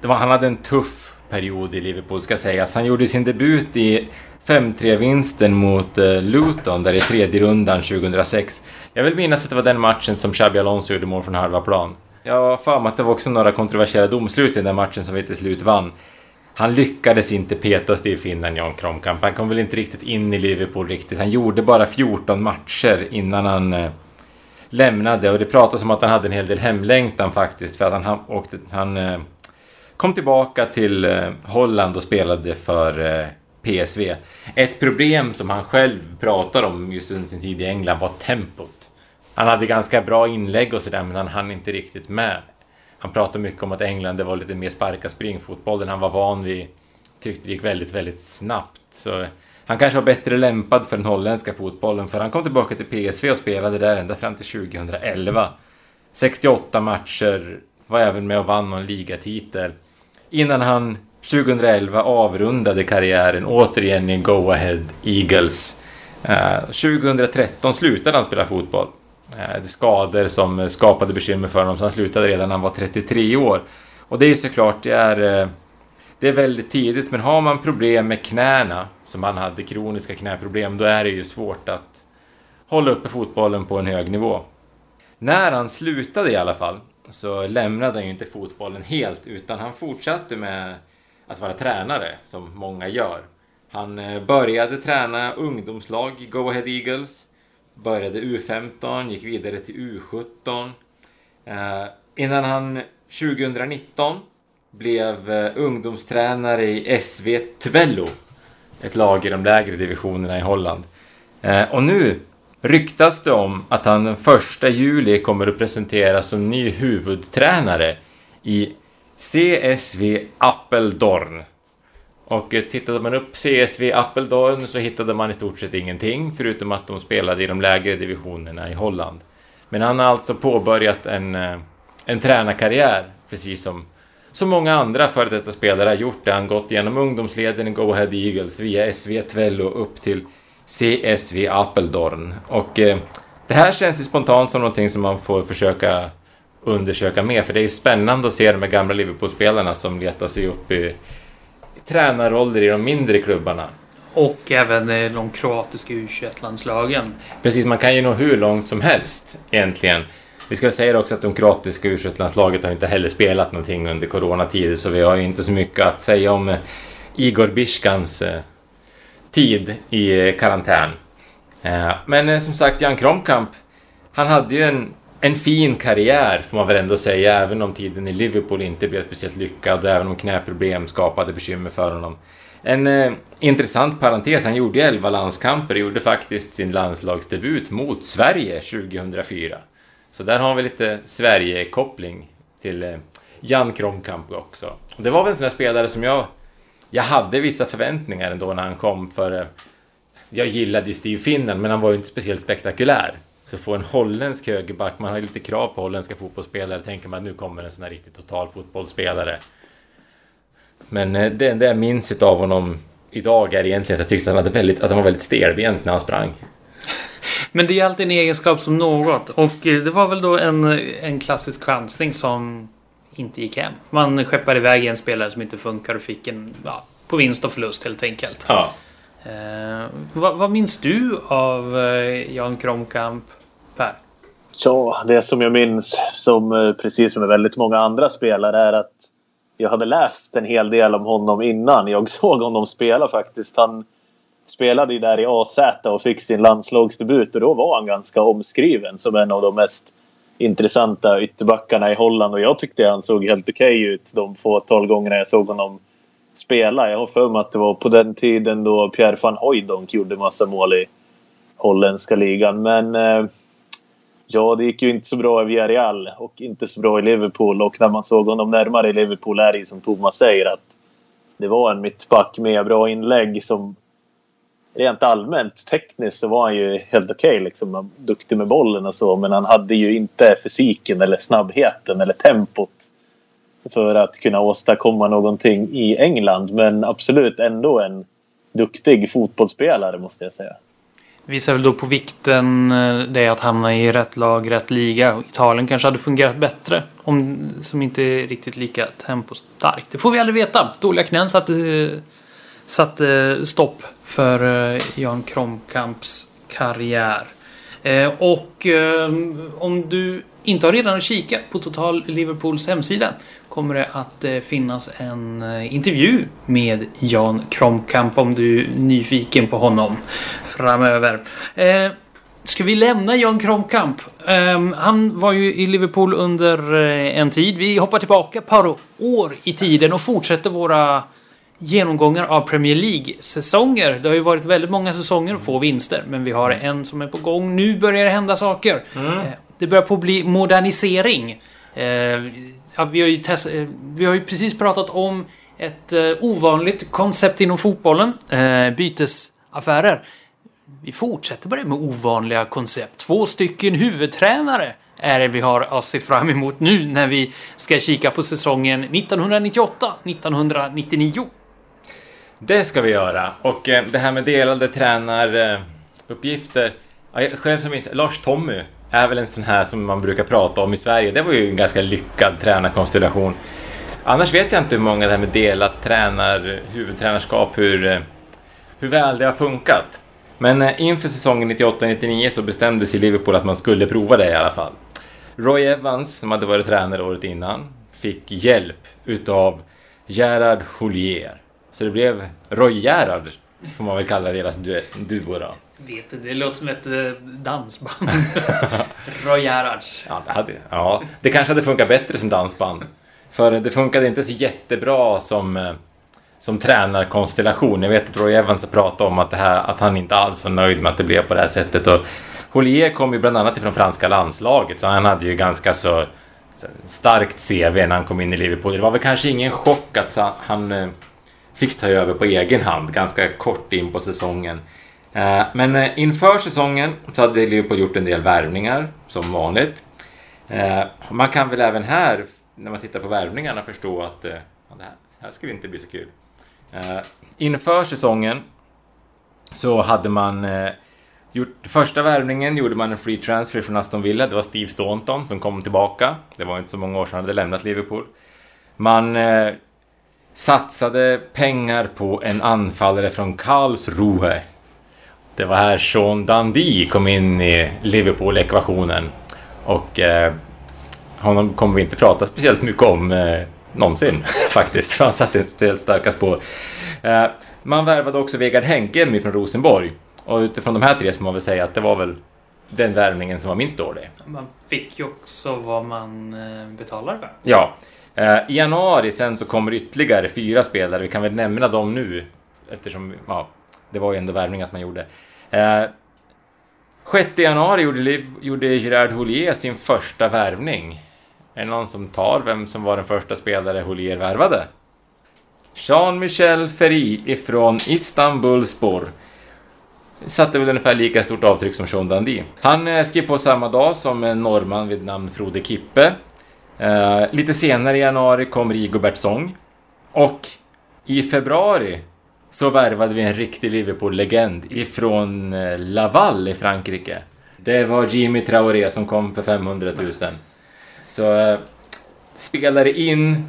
var, han hade en tuff period i Liverpool ska sägas. Han gjorde sin debut i 5-3-vinsten mot eh, Luton där i tredje rundan 2006. Jag vill minnas att det var den matchen som Xabi Alonso gjorde mål från halva plan. Jag har för mig att det var också några kontroversiella domslut i den där matchen som vi till slut vann. Han lyckades inte peta Steve Finland, Jan Kromkamp. Han kom väl inte riktigt in i Liverpool riktigt. Han gjorde bara 14 matcher innan han eh, lämnade och det pratas om att han hade en hel del hemlängtan faktiskt för att han, han, åkte, han eh, kom tillbaka till eh, Holland och spelade för eh, PSV. Ett problem som han själv pratar om just under sin tid i England var tempot. Han hade ganska bra inlägg och sådär men han hann inte riktigt med. Han pratade mycket om att England det var lite mer sparka springfotboll än han var van vid. Tyckte det gick väldigt, väldigt snabbt. Så han kanske var bättre lämpad för den holländska fotbollen för han kom tillbaka till PSV och spelade där ända fram till 2011. 68 matcher, var även med och vann någon ligatitel. Innan han 2011 avrundade karriären återigen i Go Ahead Eagles. Eh, 2013 slutade han spela fotboll. Eh, det skador som skapade bekymmer för honom, så han slutade redan när han var 33 år. Och det är såklart, det är, eh, det är väldigt tidigt, men har man problem med knäna, som han hade kroniska knäproblem, då är det ju svårt att hålla uppe fotbollen på en hög nivå. När han slutade i alla fall, så lämnade han ju inte fotbollen helt, utan han fortsatte med att vara tränare, som många gör. Han eh, började träna ungdomslag i Go Ahead Eagles, började U15, gick vidare till U17. Eh, innan han 2019 blev eh, ungdomstränare i SV Twello, ett lag i de lägre divisionerna i Holland. Och nu ryktas det om att han den 1 juli kommer att presenteras som ny huvudtränare i CSV Appeldorn. Och eh, tittade man upp CSV Appeldorn så hittade man i stort sett ingenting förutom att de spelade i de lägre divisionerna i Holland. Men han har alltså påbörjat en, eh, en tränarkarriär, precis som så många andra före detta spelare har gjort det. Han gått genom ungdomsleden i Go Ahead Eagles via SV Tvello upp till CSV Appeldorn. Och eh, det här känns ju spontant som någonting som man får försöka undersöka mer, för det är spännande att se de här gamla Liverpool-spelarna som letar sig upp i, i tränarroller i de mindre klubbarna. Och även eh, de kroatiska U21-landslagen. Precis, man kan ju nå hur långt som helst egentligen. Vi ska säga också att de kroatiska U21-landslaget har inte heller spelat någonting under coronatid, så vi har ju inte så mycket att säga om eh, Igor Biskans eh, tid i karantän. Men som sagt, Jan Kromkamp, han hade ju en en fin karriär får man väl ändå säga, även om tiden i Liverpool inte blev speciellt lyckad, även om knäproblem skapade bekymmer för honom. En eh, intressant parentes, han gjorde 11 landskamper och gjorde faktiskt sin landslagsdebut mot Sverige 2004. Så där har vi lite Sverige-koppling till eh, Jan Kromkamp också. Och det var väl en sån där spelare som jag... Jag hade vissa förväntningar ändå när han kom, för eh, jag gillade ju Steve Finnan, men han var ju inte speciellt spektakulär. Så få en holländsk högerback, man har lite krav på holländska fotbollsspelare, tänker man att nu kommer en sån här riktigt total fotbollsspelare. Men eh, det enda jag minns av honom idag är egentligen att jag tyckte att han, hade väldigt, att han var väldigt stelbent när han sprang. [LAUGHS] Men det är alltid en egenskap som något. Och eh, det var väl då en, en klassisk chansning som inte gick hem. Man skeppade iväg en spelare som inte funkar och fick en, ja, på vinst och förlust helt enkelt. Ja. Eh, vad, vad minns du av eh, Jan Kromkamp? Ja, det som jag minns, som eh, precis som med väldigt många andra spelare, är att jag hade läst en hel del om honom innan jag [LAUGHS] såg honom spela faktiskt. Han spelade ju där i AZ och fick sin landslagsdebut och då var han ganska omskriven som en av de mest intressanta ytterbackarna i Holland och jag tyckte han såg helt okej okay ut de fåtal gångerna jag såg honom spela. Jag har för mig att det var på den tiden då Pierre van Hooijdonk gjorde massa mål i holländska ligan. Men eh, ja, det gick ju inte så bra i Villarreal och inte så bra i Liverpool. Och när man såg honom närmare i Liverpool är det ju som Thomas säger att det var en mittback med bra inlägg som rent allmänt tekniskt så var han ju helt okej. Okay, liksom, duktig med bollen och så. Men han hade ju inte fysiken eller snabbheten eller tempot för att kunna åstadkomma någonting i England. Men absolut ändå en duktig fotbollsspelare måste jag säga. Visar väl då på vikten det det att hamna i rätt lag, rätt liga. Italien kanske hade fungerat bättre. Om, som inte är riktigt lika tempostarkt. Det får vi aldrig veta. Dåliga knän satte, eh, satte eh, stopp för Jan Kromkamps karriär. Och om du inte har redan kikat på Total Liverpools hemsida kommer det att eh, finnas en eh, intervju med Jan Kromkamp om du är nyfiken på honom framöver. Eh, ska vi lämna Jan Kromkamp? Ehm, han var ju i Liverpool under en tid. Vi hoppar tillbaka ett par år i tiden och fortsätter våra genomgångar av Premier League-säsonger. Det har ju varit väldigt många säsonger och få vinster, men vi har en som är på gång. Nu börjar det hända saker. Mm. Det börjar på att bli modernisering. Ja, vi, har ju test, eh, vi har ju precis pratat om ett eh, ovanligt koncept inom fotbollen. Eh, bytesaffärer. Vi fortsätter bara med ovanliga koncept. Två stycken huvudtränare är det vi har att se fram emot nu när vi ska kika på säsongen 1998-1999. Det ska vi göra. Och eh, det här med delade tränaruppgifter. Själv som minns Lars Tommy är väl en sån här som man brukar prata om i Sverige. Det var ju en ganska lyckad tränarkonstellation. Annars vet jag inte hur många det här med delat tränar, huvudtränarskap, hur, eh, hur väl det har funkat. Men eh, inför säsongen 98-99 så bestämdes i Liverpool att man skulle prova det i alla fall. Roy Evans, som hade varit tränare året innan, fick hjälp utav Gerard Houllier. Så det blev Roy Gerard, får man väl kalla deras duo då vet inte, det låter som ett eh, dansband. [LAUGHS] Roy Gerhards. Ja, det, hade, ja, det kanske hade funkat bättre som dansband. För det funkade inte så jättebra som, eh, som tränarkonstellation. Jag vet att Roy Evans har pratat om att, det här, att han inte alls var nöjd med att det blev på det här sättet. Och Holier kom ju bland annat ifrån franska landslaget, så han hade ju ganska så starkt CV när han kom in i Liverpool. Det var väl kanske ingen chock att han eh, fick ta över på egen hand ganska kort in på säsongen. Eh, men eh, inför säsongen så hade Liverpool gjort en del värvningar, som vanligt. Eh, man kan väl även här, när man tittar på värvningarna, förstå att det här, här skulle inte bli så kul. Inför säsongen så hade man gjort... Första värvningen gjorde man en free transfer från Aston Villa. Det var Steve Staunton som kom tillbaka. Det var inte så många år sedan han hade lämnat Liverpool. Man satsade pengar på en anfallare från Karlsruhe det var här Sean Dundee kom in i Liverpool-ekvationen. Och eh, honom kommer vi inte prata speciellt mycket om eh, någonsin [LAUGHS] faktiskt, för han satte inte speciellt starka spår. Eh, man värvade också Vegard Henkelmy från Rosenborg. Och utifrån de här tre så man väl säga att det var väl den värvningen som var minst dålig. Man fick ju också vad man eh, betalar för. Ja. Eh, I januari sen så kommer ytterligare fyra spelare, vi kan väl nämna dem nu eftersom ja, det var ju ändå värvningar som man gjorde. Eh, 6 januari gjorde, gjorde Gerard Houllier sin första värvning. Är det någon som tar vem som var den första spelare Houllier värvade? Jean-Michel Ferry ifrån Istanbulspor. Satte väl ungefär lika stort avtryck som Sean Dundee. Han eh, skrev på samma dag som en norrman vid namn Frode Kippe. Eh, lite senare i januari kom Rigobert Song. Och i februari så värvade vi en riktig Liverpool-legend ifrån eh, Laval i Frankrike. Det var Jimmy Traoré som kom för 500 000. Så äh, spelare in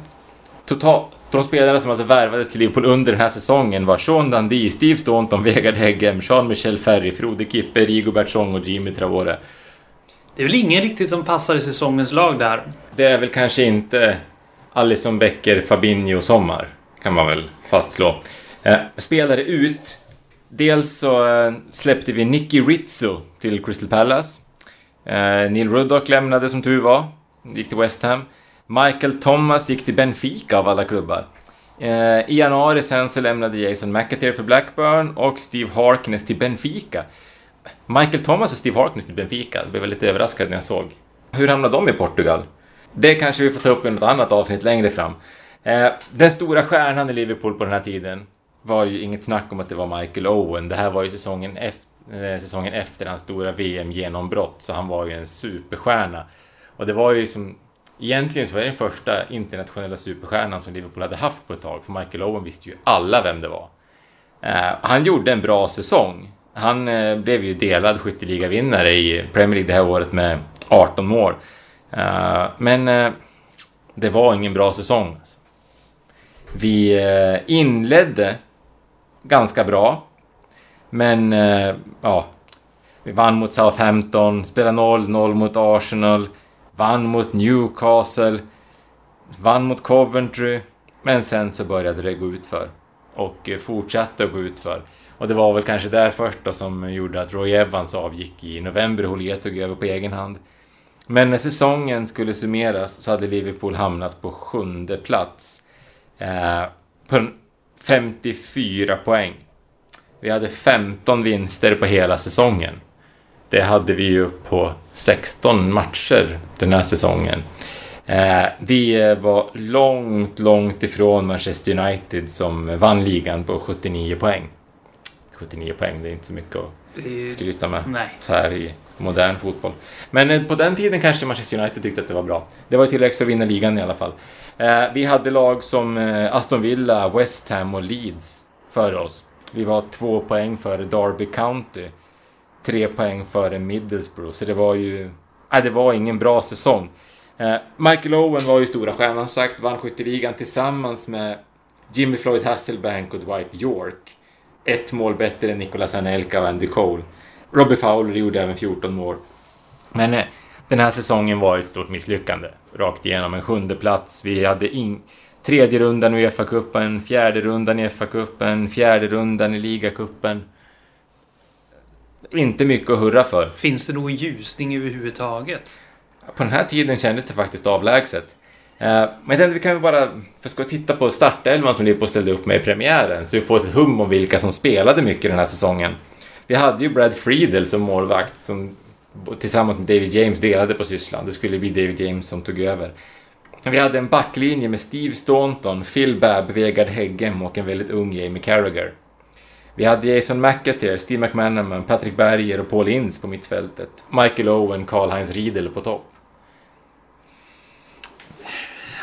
totalt de spelarna som alltså värvades till Liverpool under den här säsongen var Sean Dundee, Steve Staunton, Vegard Heggem, Jean-Michel Ferry, Frode Kippe, Rigobert Song och Jimmy Traoré. Det är väl ingen riktigt som passar i säsongens lag där? Det är väl kanske inte Alisson Becker Fabinho sommar. Kan man väl fastslå. Eh, spelade ut. Dels så eh, släppte vi Nicky Rizzo till Crystal Palace. Eh, Neil Ruddock lämnade som tur var. Gick till West Ham. Michael Thomas gick till Benfica av alla klubbar. Eh, I januari sen så lämnade Jason McAteer för Blackburn och Steve Harkness till Benfica. Michael Thomas och Steve Harkness till Benfica. Jag blev lite överraskad när jag såg. Hur hamnade de i Portugal? Det kanske vi får ta upp i något annat avsnitt längre fram. Eh, den stora stjärnan i Liverpool på den här tiden var ju inget snack om att det var Michael Owen. Det här var ju säsongen efter, eh, säsongen efter hans stora VM-genombrott, så han var ju en superstjärna. Och det var ju som... Egentligen så var det den första internationella superstjärnan som Liverpool hade haft på ett tag, för Michael Owen visste ju alla vem det var. Eh, han gjorde en bra säsong. Han eh, blev ju delad skytteligavinnare i Premier League det här året med 18 mål. Eh, men eh, det var ingen bra säsong. Vi eh, inledde ganska bra. Men eh, ja, vi vann mot Southampton, spelade 0-0 mot Arsenal, vann mot Newcastle, vann mot Coventry. Men sen så började det gå ut för och eh, fortsatte att gå ut för. Och det var väl kanske där först då som gjorde att Roy Evans avgick i november. Houllier tog över på egen hand. Men när säsongen skulle summeras så hade Liverpool hamnat på sjunde plats. Eh, på 54 poäng. Vi hade 15 vinster på hela säsongen. Det hade vi ju på 16 matcher den här säsongen. Eh, vi var långt, långt ifrån Manchester United som vann ligan på 79 poäng. 79 poäng, det är inte så mycket att skryta med Nej. så här i modern fotboll. Men eh, på den tiden kanske Manchester United tyckte att det var bra. Det var tillräckligt för att vinna ligan i alla fall. Eh, vi hade lag som eh, Aston Villa, West Ham och Leeds före oss. Vi var två poäng före Derby County. Tre poäng före Middlesbrough, så det var ju... Nej, det var ingen bra säsong. Eh, Michael Owen var ju stora stjärnan, som sagt, vann skytteligan tillsammans med Jimmy Floyd Hasselbank och Dwight York. Ett mål bättre än Nicolas Anelka och Andy Cole. Robbie Fowler gjorde även 14 mål. Men den här säsongen var ett stort misslyckande. Rakt igenom en sjunde plats. Vi hade in, tredje rundan i Uefa-cupen, fjärde rundan i Uefa-cupen, fjärde rundan i ligacupen. Inte mycket att hurra för. Finns det någon ljusning överhuvudtaget? På den här tiden kändes det faktiskt avlägset. Eh, men jag tänkte vi kan väl bara, för ska titta på startelvan som Liverpool ställde upp med i premiären, så vi får ett hum om vilka som spelade mycket den här säsongen. Vi hade ju Brad Friedel som målvakt som tillsammans med David James delade på sysslan. Det skulle bli David James som tog över. Vi hade en backlinje med Steve Staunton, Phil Babb, Vegard Heggem och en väldigt ung Jamie Carragher. Vi hade Jason McAteer, Steve McManaman, Patrick Berger och Paul Ince på mittfältet. Michael Owen, Karl-Heinz Riedel på topp.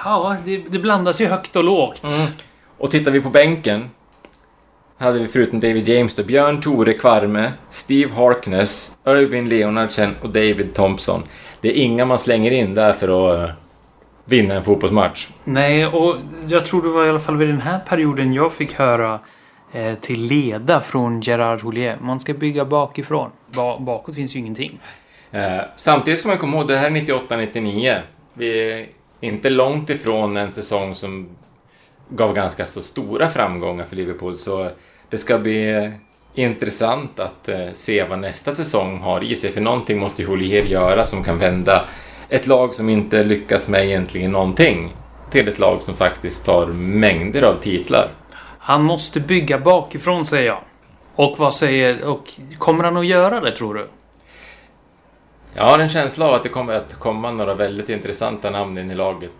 Ja, det, det blandas ju högt och lågt. Mm. Och tittar vi på bänken hade vi förutom David James då Björn Tore Kvarme, Steve Harkness, Irvin Leonardsen och David Thompson. Det är inga man slänger in där för att eh, vinna en fotbollsmatch. Nej, och jag tror det var i alla fall vid den här perioden jag fick höra eh, till leda från Gerard Houllier. Man ska bygga bakifrån. Ba bakåt finns ju ingenting. Eh, samtidigt ska man komma ihåg, det här är 98-99. Vi är inte långt ifrån en säsong som gav ganska så stora framgångar för Liverpool. Så det ska bli intressant att eh, se vad nästa säsong har i sig. För någonting måste ju Holier göra som kan vända ett lag som inte lyckas med egentligen någonting till ett lag som faktiskt tar mängder av titlar. Han måste bygga bakifrån, säger jag. Och vad säger... Och kommer han att göra det, tror du? Jag har en känsla av att det kommer att komma några väldigt intressanta namn in i laget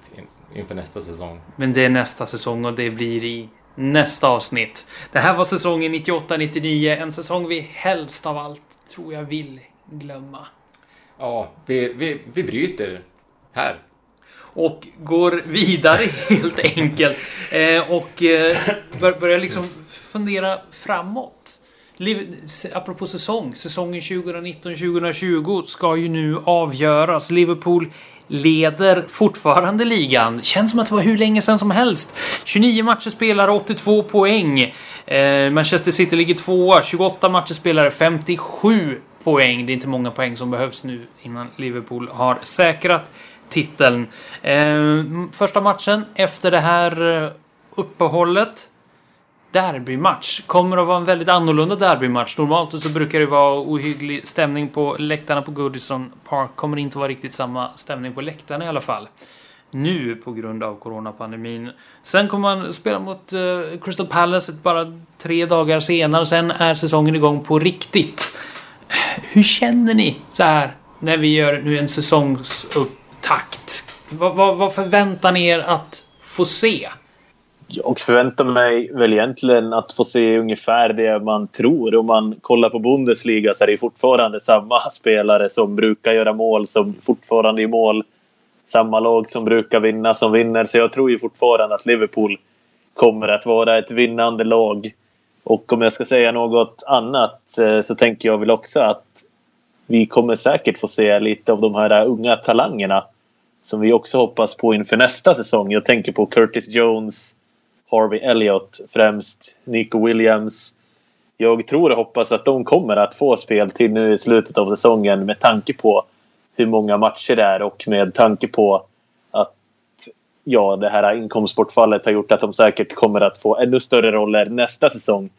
inför nästa säsong. Men det är nästa säsong och det blir i nästa avsnitt. Det här var säsongen 98-99. En säsong vi helst av allt tror jag vill glömma. Ja, vi, vi, vi bryter här. Och går vidare [LAUGHS] helt enkelt. Eh, och eh, börjar liksom fundera framåt. Apropå säsong, säsongen 2019-2020 ska ju nu avgöras. Liverpool leder fortfarande ligan. Känns som att det var hur länge sedan som helst. 29 matcher spelare, 82 poäng. Eh, Manchester City ligger tvåa, 28 matcher spelare, 57 poäng. Det är inte många poäng som behövs nu innan Liverpool har säkrat titeln. Eh, första matchen efter det här eh, uppehållet. Derbymatch. Kommer att vara en väldigt annorlunda derbymatch. Normalt så brukar det vara ohygglig stämning på läktarna på Goodison Park. Kommer inte vara riktigt samma stämning på läktarna i alla fall. Nu på grund av coronapandemin. Sen kommer man spela mot uh, Crystal Palace bara tre dagar senare. Sen är säsongen igång på riktigt. Hur känner ni så här när vi gör nu en säsongsupptakt? Vad, vad, vad förväntar ni er att få se? Jag förväntar mig väl egentligen att få se ungefär det man tror. Om man kollar på Bundesliga så är det fortfarande samma [LAUGHS] spelare som brukar göra mål som fortfarande är mål. Samma lag som brukar vinna som vinner. Så jag tror ju fortfarande att Liverpool kommer att vara ett vinnande lag. Och om jag ska säga något annat eh, så tänker jag väl också att vi kommer säkert få se lite av de här unga talangerna som vi också hoppas på inför nästa säsong. Jag tänker på Curtis Jones, Harvey Elliott främst, Nico Williams. Jag tror och hoppas att de kommer att få spel till nu i slutet av säsongen med tanke på hur många matcher det är och med tanke på att ja, det här inkomstbortfallet har gjort att de säkert kommer att få ännu större roller nästa säsong.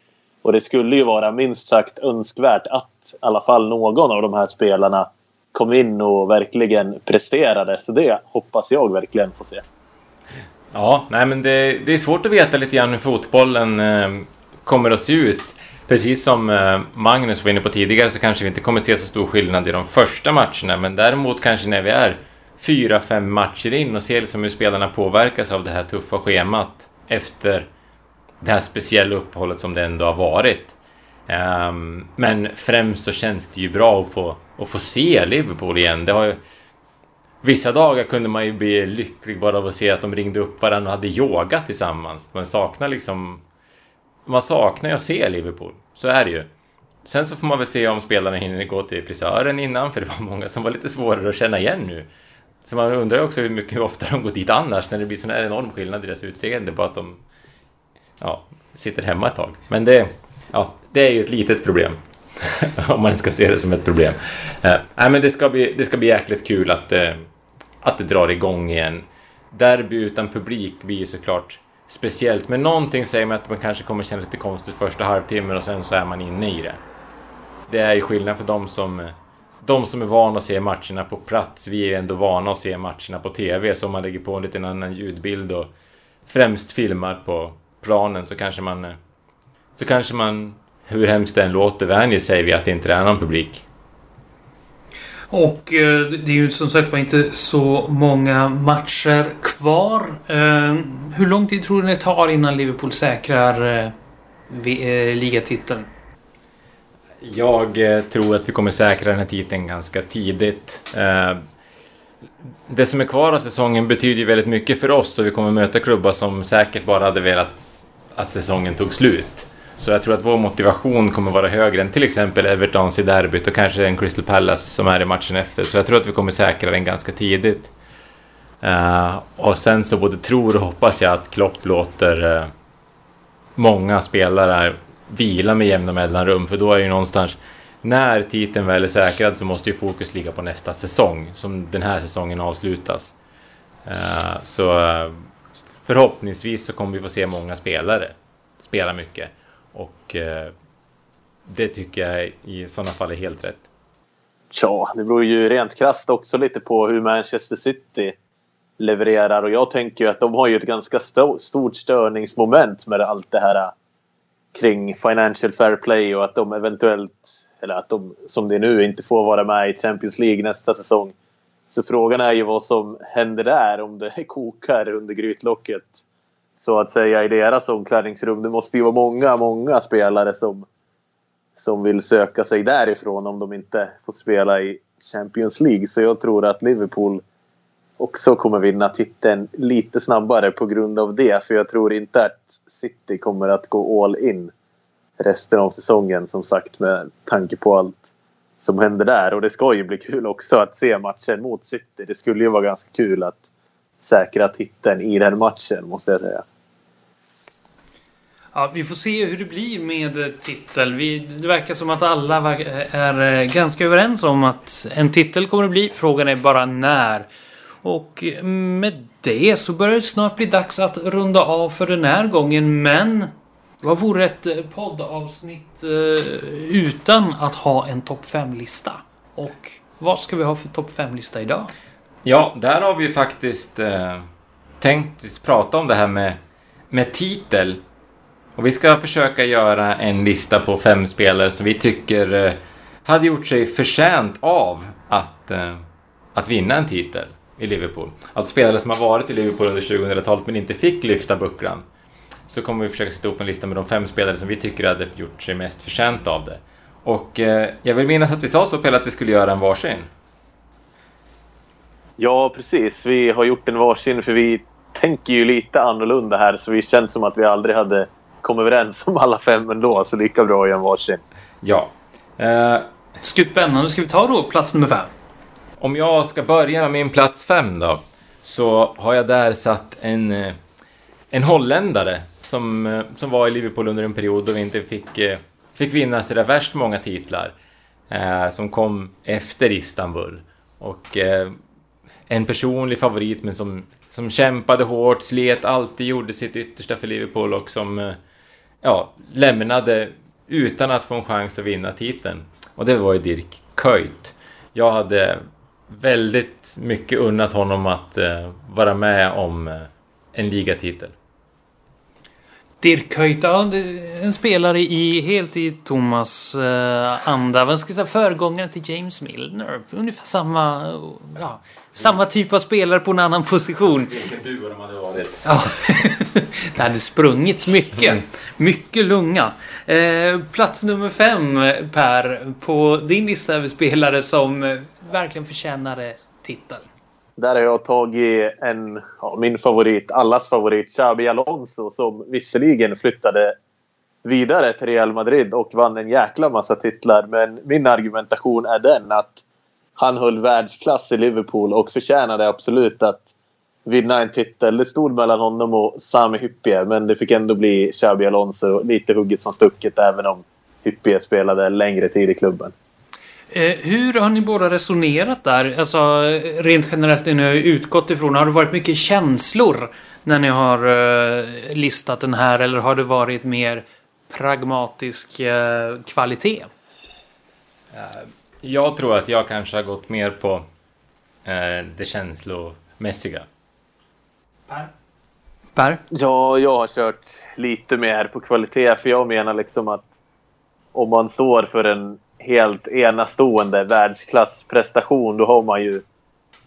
Och det skulle ju vara minst sagt önskvärt att i alla fall någon av de här spelarna kom in och verkligen presterade. Så det hoppas jag verkligen få se. Ja, nej men det, det är svårt att veta lite grann hur fotbollen eh, kommer att se ut. Precis som eh, Magnus var inne på tidigare så kanske vi inte kommer se så stor skillnad i de första matcherna, men däremot kanske när vi är fyra, fem matcher in och ser liksom hur spelarna påverkas av det här tuffa schemat efter det här speciella uppehållet som det ändå har varit. Um, men främst så känns det ju bra att få, att få se Liverpool igen. Det har ju, vissa dagar kunde man ju bli lycklig bara av att se att de ringde upp varandra och hade yoga tillsammans. Man saknar liksom... Man saknar ju att se Liverpool. Så är det ju. Sen så får man väl se om spelarna hinner gå till frisören innan, för det var många som var lite svårare att känna igen nu. Så man undrar ju också hur mycket hur ofta de går dit annars, när det blir sån här enorm skillnad i deras utseende på att de ja, sitter hemma ett tag. Men det, ja, det är ju ett litet problem. [LAUGHS] Om man ska se det som ett problem. Uh, nej, men det ska bli, det ska bli jäkligt kul att, uh, att det drar igång igen. Derby utan publik blir ju såklart speciellt, men någonting säger mig att man kanske kommer känna lite konstigt första halvtimmen och sen så är man inne i det. Det är ju skillnad för de som, de som är vana att se matcherna på plats. Vi är ju ändå vana att se matcherna på TV, så om man lägger på en liten annan ljudbild och främst filmar på planen så kanske man... Så kanske man, hur hemskt det än låter, vänjer sig vid att det inte är någon publik. Och eh, det är ju som sagt var inte så många matcher kvar. Eh, hur lång tid tror ni det tar innan Liverpool säkrar eh, ligatiteln? Jag tror att vi kommer säkra den här titeln ganska tidigt. Det som är kvar av säsongen betyder ju väldigt mycket för oss och vi kommer möta klubbar som säkert bara hade velat att säsongen tog slut. Så jag tror att vår motivation kommer vara högre än till exempel Evertons i derbyt och kanske en Crystal Palace som är i matchen efter. Så jag tror att vi kommer säkra den ganska tidigt. Uh, och sen så både tror och hoppas jag att Klopp låter uh, många spelare vila med jämna mellanrum, för då är ju någonstans när titeln väl är säkrad så måste ju fokus ligga på nästa säsong, som den här säsongen avslutas. Uh, så förhoppningsvis så kommer vi få se många spelare spela mycket. Och eh, det tycker jag i sådana fall är helt rätt. Ja, det beror ju rent krasst också lite på hur Manchester City levererar. Och jag tänker ju att de har ju ett ganska stort störningsmoment med allt det här kring Financial Fair Play och att de eventuellt, eller att de som det är nu, inte får vara med i Champions League nästa säsong. Så frågan är ju vad som händer där om det [LAUGHS] kokar under grytlocket så att säga i deras omklädningsrum. Det måste ju vara många, många spelare som, som vill söka sig därifrån om de inte får spela i Champions League. Så jag tror att Liverpool också kommer vinna titeln lite snabbare på grund av det. För jag tror inte att City kommer att gå all in resten av säsongen som sagt med tanke på allt som händer där. Och det ska ju bli kul också att se matchen mot City. Det skulle ju vara ganska kul att säkra titeln i den matchen måste jag säga. Ja, vi får se hur det blir med titel. Vi, det verkar som att alla är eh, ganska överens om att en titel kommer det bli. Frågan är bara när. Och med det så börjar det snart bli dags att runda av för den här gången, men vad vore ett eh, poddavsnitt eh, utan att ha en topp 5-lista? Och vad ska vi ha för topp 5-lista idag? Ja, där har vi faktiskt eh, tänkt prata om det här med, med titel. Och vi ska försöka göra en lista på fem spelare som vi tycker eh, hade gjort sig förtjänt av att, eh, att vinna en titel i Liverpool. Alltså spelare som har varit i Liverpool under 2000-talet men inte fick lyfta bucklan. Så kommer vi försöka sätta ihop en lista med de fem spelare som vi tycker hade gjort sig mest förtjänt av det. Och eh, jag vill minnas att vi sa så Pelle att vi skulle göra en varsin. Ja, precis. Vi har gjort en varsin för vi tänker ju lite annorlunda här så vi känns som att vi aldrig hade kommit överens om alla fem ändå. Så lika bra att göra en varsin. Ja. Eh, Spännande. Ska vi ta då plats nummer fem? Om jag ska börja med min plats fem då, så har jag där satt en, eh, en holländare som, eh, som var i Liverpool under en period då vi inte fick, eh, fick vinna så där värst många titlar. Eh, som kom efter Istanbul. Och eh, en personlig favorit men som, som kämpade hårt, slet, alltid gjorde sitt yttersta för Liverpool och som eh, ja, lämnade utan att få en chans att vinna titeln. Och det var ju Dirk Kuyt. Jag hade väldigt mycket unnat honom att eh, vara med om eh, en ligatitel. Dirk Kuyta, en spelare i, helt i Thomas eh, anda. Vad ska jag säga, föregångare till James Milner. Ungefär samma, ja, samma typ av spelare på en annan position. Vilken duo de hade varit. Ja, [LAUGHS] det hade sprungits mycket. Mycket lunga. Eh, plats nummer fem, Per, på din lista över spelare som eh, verkligen förtjänade titel. Där har jag tagit en, ja, min favorit, allas favorit, Xabi Alonso som visserligen flyttade vidare till Real Madrid och vann en jäkla massa titlar. Men min argumentation är den att han höll världsklass i Liverpool och förtjänade absolut att vinna en titel. Det stod mellan honom och Sami Hyppie men det fick ändå bli Xabi Alonso. Lite hugget som stucket även om Hyppie spelade längre tid i klubben. Eh, hur har ni båda resonerat där? Alltså rent generellt det ni har utgått ifrån. Har det varit mycket känslor när ni har eh, listat den här eller har det varit mer pragmatisk eh, kvalitet? Jag tror att jag kanske har gått mer på det känslomässiga. Per? Per? Ja, jag har kört lite mer på kvalitet för jag menar liksom att om man står för en helt enastående världsklassprestation då har man ju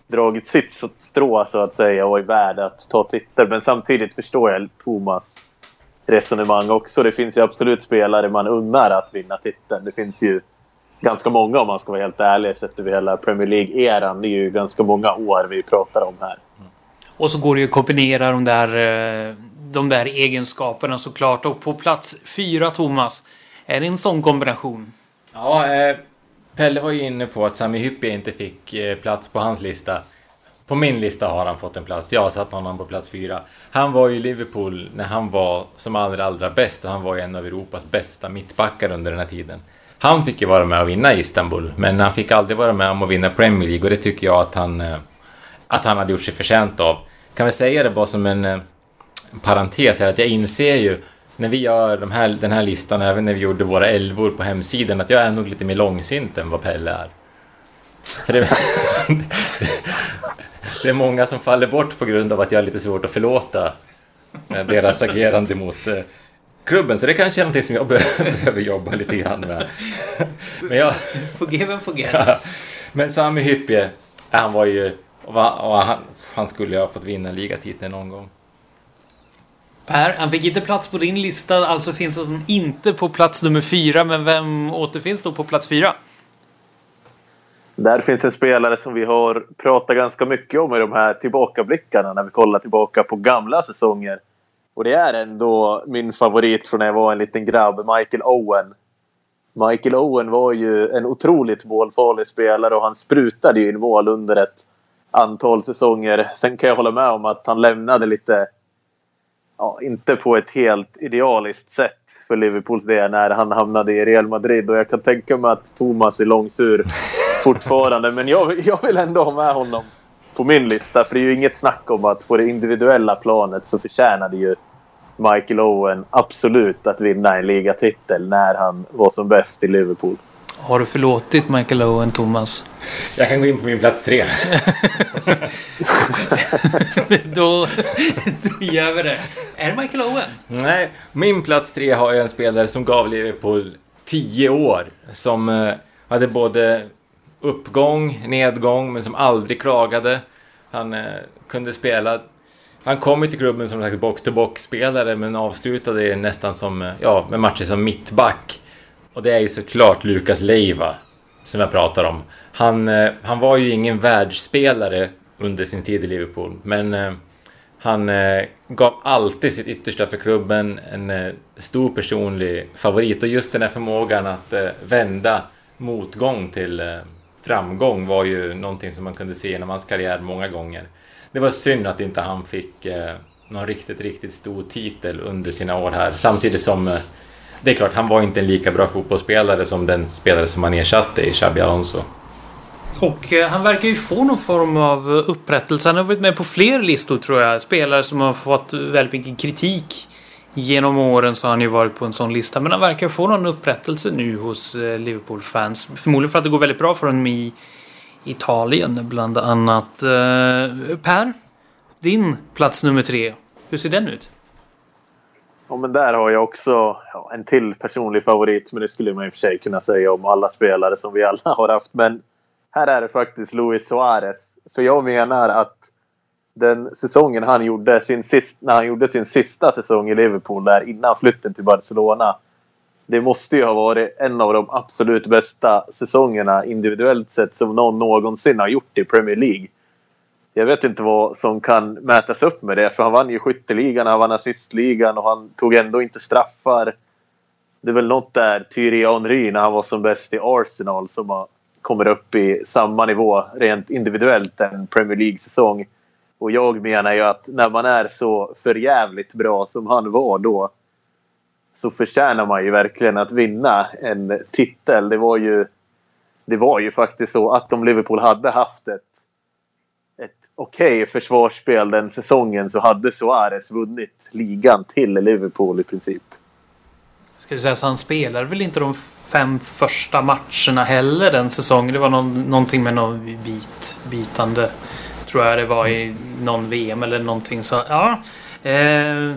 dragit sitt strå så att säga och är värd att ta titel. Men samtidigt förstår jag Thomas resonemang också. Det finns ju absolut spelare man unnar att vinna titeln. Det finns ju ganska många om man ska vara helt ärlig sett över hela Premier League-eran. Det är ju ganska många år vi pratar om här. Mm. Och så går det ju att kombinera de där, eh, de där egenskaperna såklart. Och på plats fyra, Thomas, är det en sån kombination? Ja, eh, Pelle var ju inne på att Sami Hyppie inte fick eh, plats på hans lista. På min lista har han fått en plats. Jag har satt honom på plats fyra. Han var ju i Liverpool när han var som allra, allra bäst och han var ju en av Europas bästa mittbackar under den här tiden. Han fick ju vara med och vinna Istanbul, men han fick aldrig vara med om att vinna Premier League och det tycker jag att han, eh, att han hade gjort sig förtjänt av. Kan vi säga det bara som en eh, parentes här, att jag inser ju när vi gör de här, den här listan, även när vi gjorde våra elvor på hemsidan, att jag är nog lite mer långsint än vad Pelle är. För det, [LAUGHS] det är många som faller bort på grund av att jag har lite svårt att förlåta eh, deras agerande mot eh, klubben. Så det kanske är någonting som jag [LAUGHS] behöver jobba lite grann med. [LAUGHS] Men jag... Forgive and forget. Men Sami Hyppie, han var ju... Och han, han skulle ju ha fått vinna ligatiteln någon gång. Per, han fick inte plats på din lista, alltså finns han inte på plats nummer fyra. Men vem återfinns då på plats fyra? Där finns en spelare som vi har pratat ganska mycket om i de här tillbakablickarna när vi kollar tillbaka på gamla säsonger. Och det är ändå min favorit från när jag var en liten grabb, Michael Owen. Michael Owen var ju en otroligt målfarlig spelare och han sprutade ju in mål under ett antal säsonger. Sen kan jag hålla med om att han lämnade lite ja, inte på ett helt idealiskt sätt för Liverpools del när han hamnade i Real Madrid. Och jag kan tänka mig att Thomas är långsur [LAUGHS] fortfarande. Men jag, jag vill ändå ha med honom på min lista. För det är ju inget snack om att på det individuella planet så förtjänade ju Michael Owen absolut att vinna en ligatitel när han var som bäst i Liverpool. Har du förlåtit Michael Owen, Thomas? Jag kan gå in på min plats tre. [LAUGHS] då, då gör vi det. Är det Michael Owen? Nej, min plats tre har jag en spelare som gav Liverpool tio år. Som eh, hade både uppgång, nedgång, men som aldrig klagade. Han eh, kunde spela... Han kom ju till klubben som sagt box-to-box-spelare, men avslutade nästan som, eh, ja, med matcher som mittback. Och det är ju såklart Lukas Leiva, som jag pratar om. Han, eh, han var ju ingen världsspelare under sin tid i Liverpool, men eh, han eh, gav alltid sitt yttersta för klubben, en eh, stor personlig favorit och just den här förmågan att eh, vända motgång till eh, framgång var ju någonting som man kunde se genom hans karriär många gånger. Det var synd att inte han fick eh, någon riktigt, riktigt stor titel under sina år här, samtidigt som eh, det är klart, han var inte en lika bra fotbollsspelare som den spelare som han ersatte i Xabi Alonso. Och eh, han verkar ju få någon form av eh, upprättelse. Han har varit med på fler listor tror jag. Spelare som har fått väldigt mycket kritik. Genom åren så har han ju varit på en sån lista. Men han verkar få någon upprättelse nu hos eh, Liverpool-fans. Förmodligen för att det går väldigt bra för honom i Italien bland annat. Per, din plats nummer tre. Hur ser den ut? Ja, men där har jag också ja, en till personlig favorit. Men det skulle man i och för sig kunna säga om alla spelare som vi alla har haft. Men här är det faktiskt Luis Suarez. För jag menar att den säsongen han gjorde sin sist, när han gjorde sin sista säsong i Liverpool där innan flytten till Barcelona. Det måste ju ha varit en av de absolut bästa säsongerna individuellt sett som någon någonsin har gjort i Premier League. Jag vet inte vad som kan mätas upp med det för han vann ju skytteligan, han vann assistligan och han tog ändå inte straffar. Det är väl något där Thierry Henry när han var som bäst i Arsenal som har kommer upp i samma nivå rent individuellt en Premier League-säsong. Och jag menar ju att när man är så förjävligt bra som han var då så förtjänar man ju verkligen att vinna en titel. Det var ju, det var ju faktiskt så att om Liverpool hade haft ett okej okay försvarsspel den säsongen så hade Suarez vunnit ligan till Liverpool i princip. Ska du säga så han spelar väl inte de fem första matcherna heller den säsongen. Det var någon, någonting med någon bit, bitande. Tror jag det var i någon VM eller någonting. Så ja. Eh,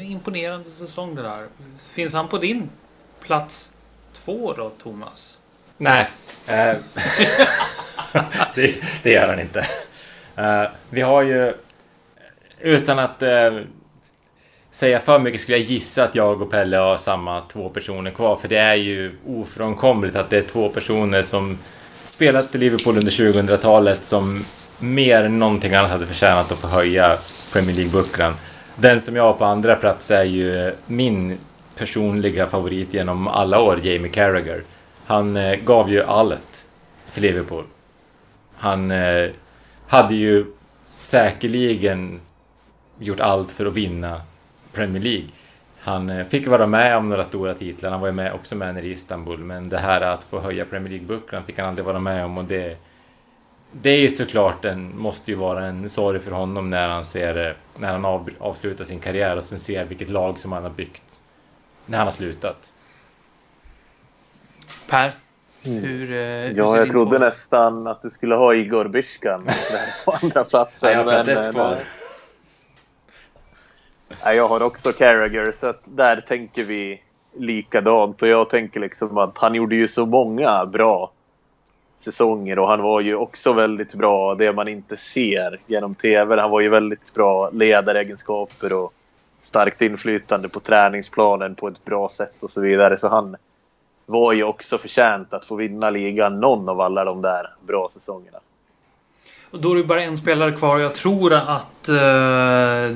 imponerande säsong det där. Finns han på din plats två då, Thomas? Nej. Eh, [LAUGHS] det, det gör han inte. Uh, vi har ju, utan att uh, säga för mycket skulle jag gissa att jag och Pelle har samma två personer kvar. För det är ju ofrånkomligt att det är två personer som spelat i Liverpool under 2000-talet som mer än någonting annat hade förtjänat att få höja Premier League-bucklan. Den som jag har på andra plats är ju min personliga favorit genom alla år, Jamie Carragher. Han eh, gav ju allt för Liverpool. Han eh, hade ju säkerligen gjort allt för att vinna Premier League. Han eh, fick vara med om några stora titlar, han var ju med, också med i Istanbul, men det här att få höja Premier League-bucklan fick han aldrig vara med om och det... Det är ju såklart en, måste ju vara en sorg för honom när han ser, eh, när han av, avslutar sin karriär och sen ser vilket lag som han har byggt när han har slutat. Per? Mm. Hur, hur ja, jag trodde form? nästan att du skulle ha Igor Byskan på [LAUGHS] andra platsen. Ja, jag har plats ett kvar. Jag har också Carragher, så att där tänker vi likadant. Och jag tänker liksom att han gjorde ju så många bra säsonger och han var ju också väldigt bra det man inte ser genom TV. Han var ju väldigt bra ledaregenskaper och starkt inflytande på träningsplanen på ett bra sätt och så vidare. Så han var ju också förtjänt att få vinna ligan någon av alla de där bra säsongerna. Och då är det bara en spelare kvar och jag tror att, uh,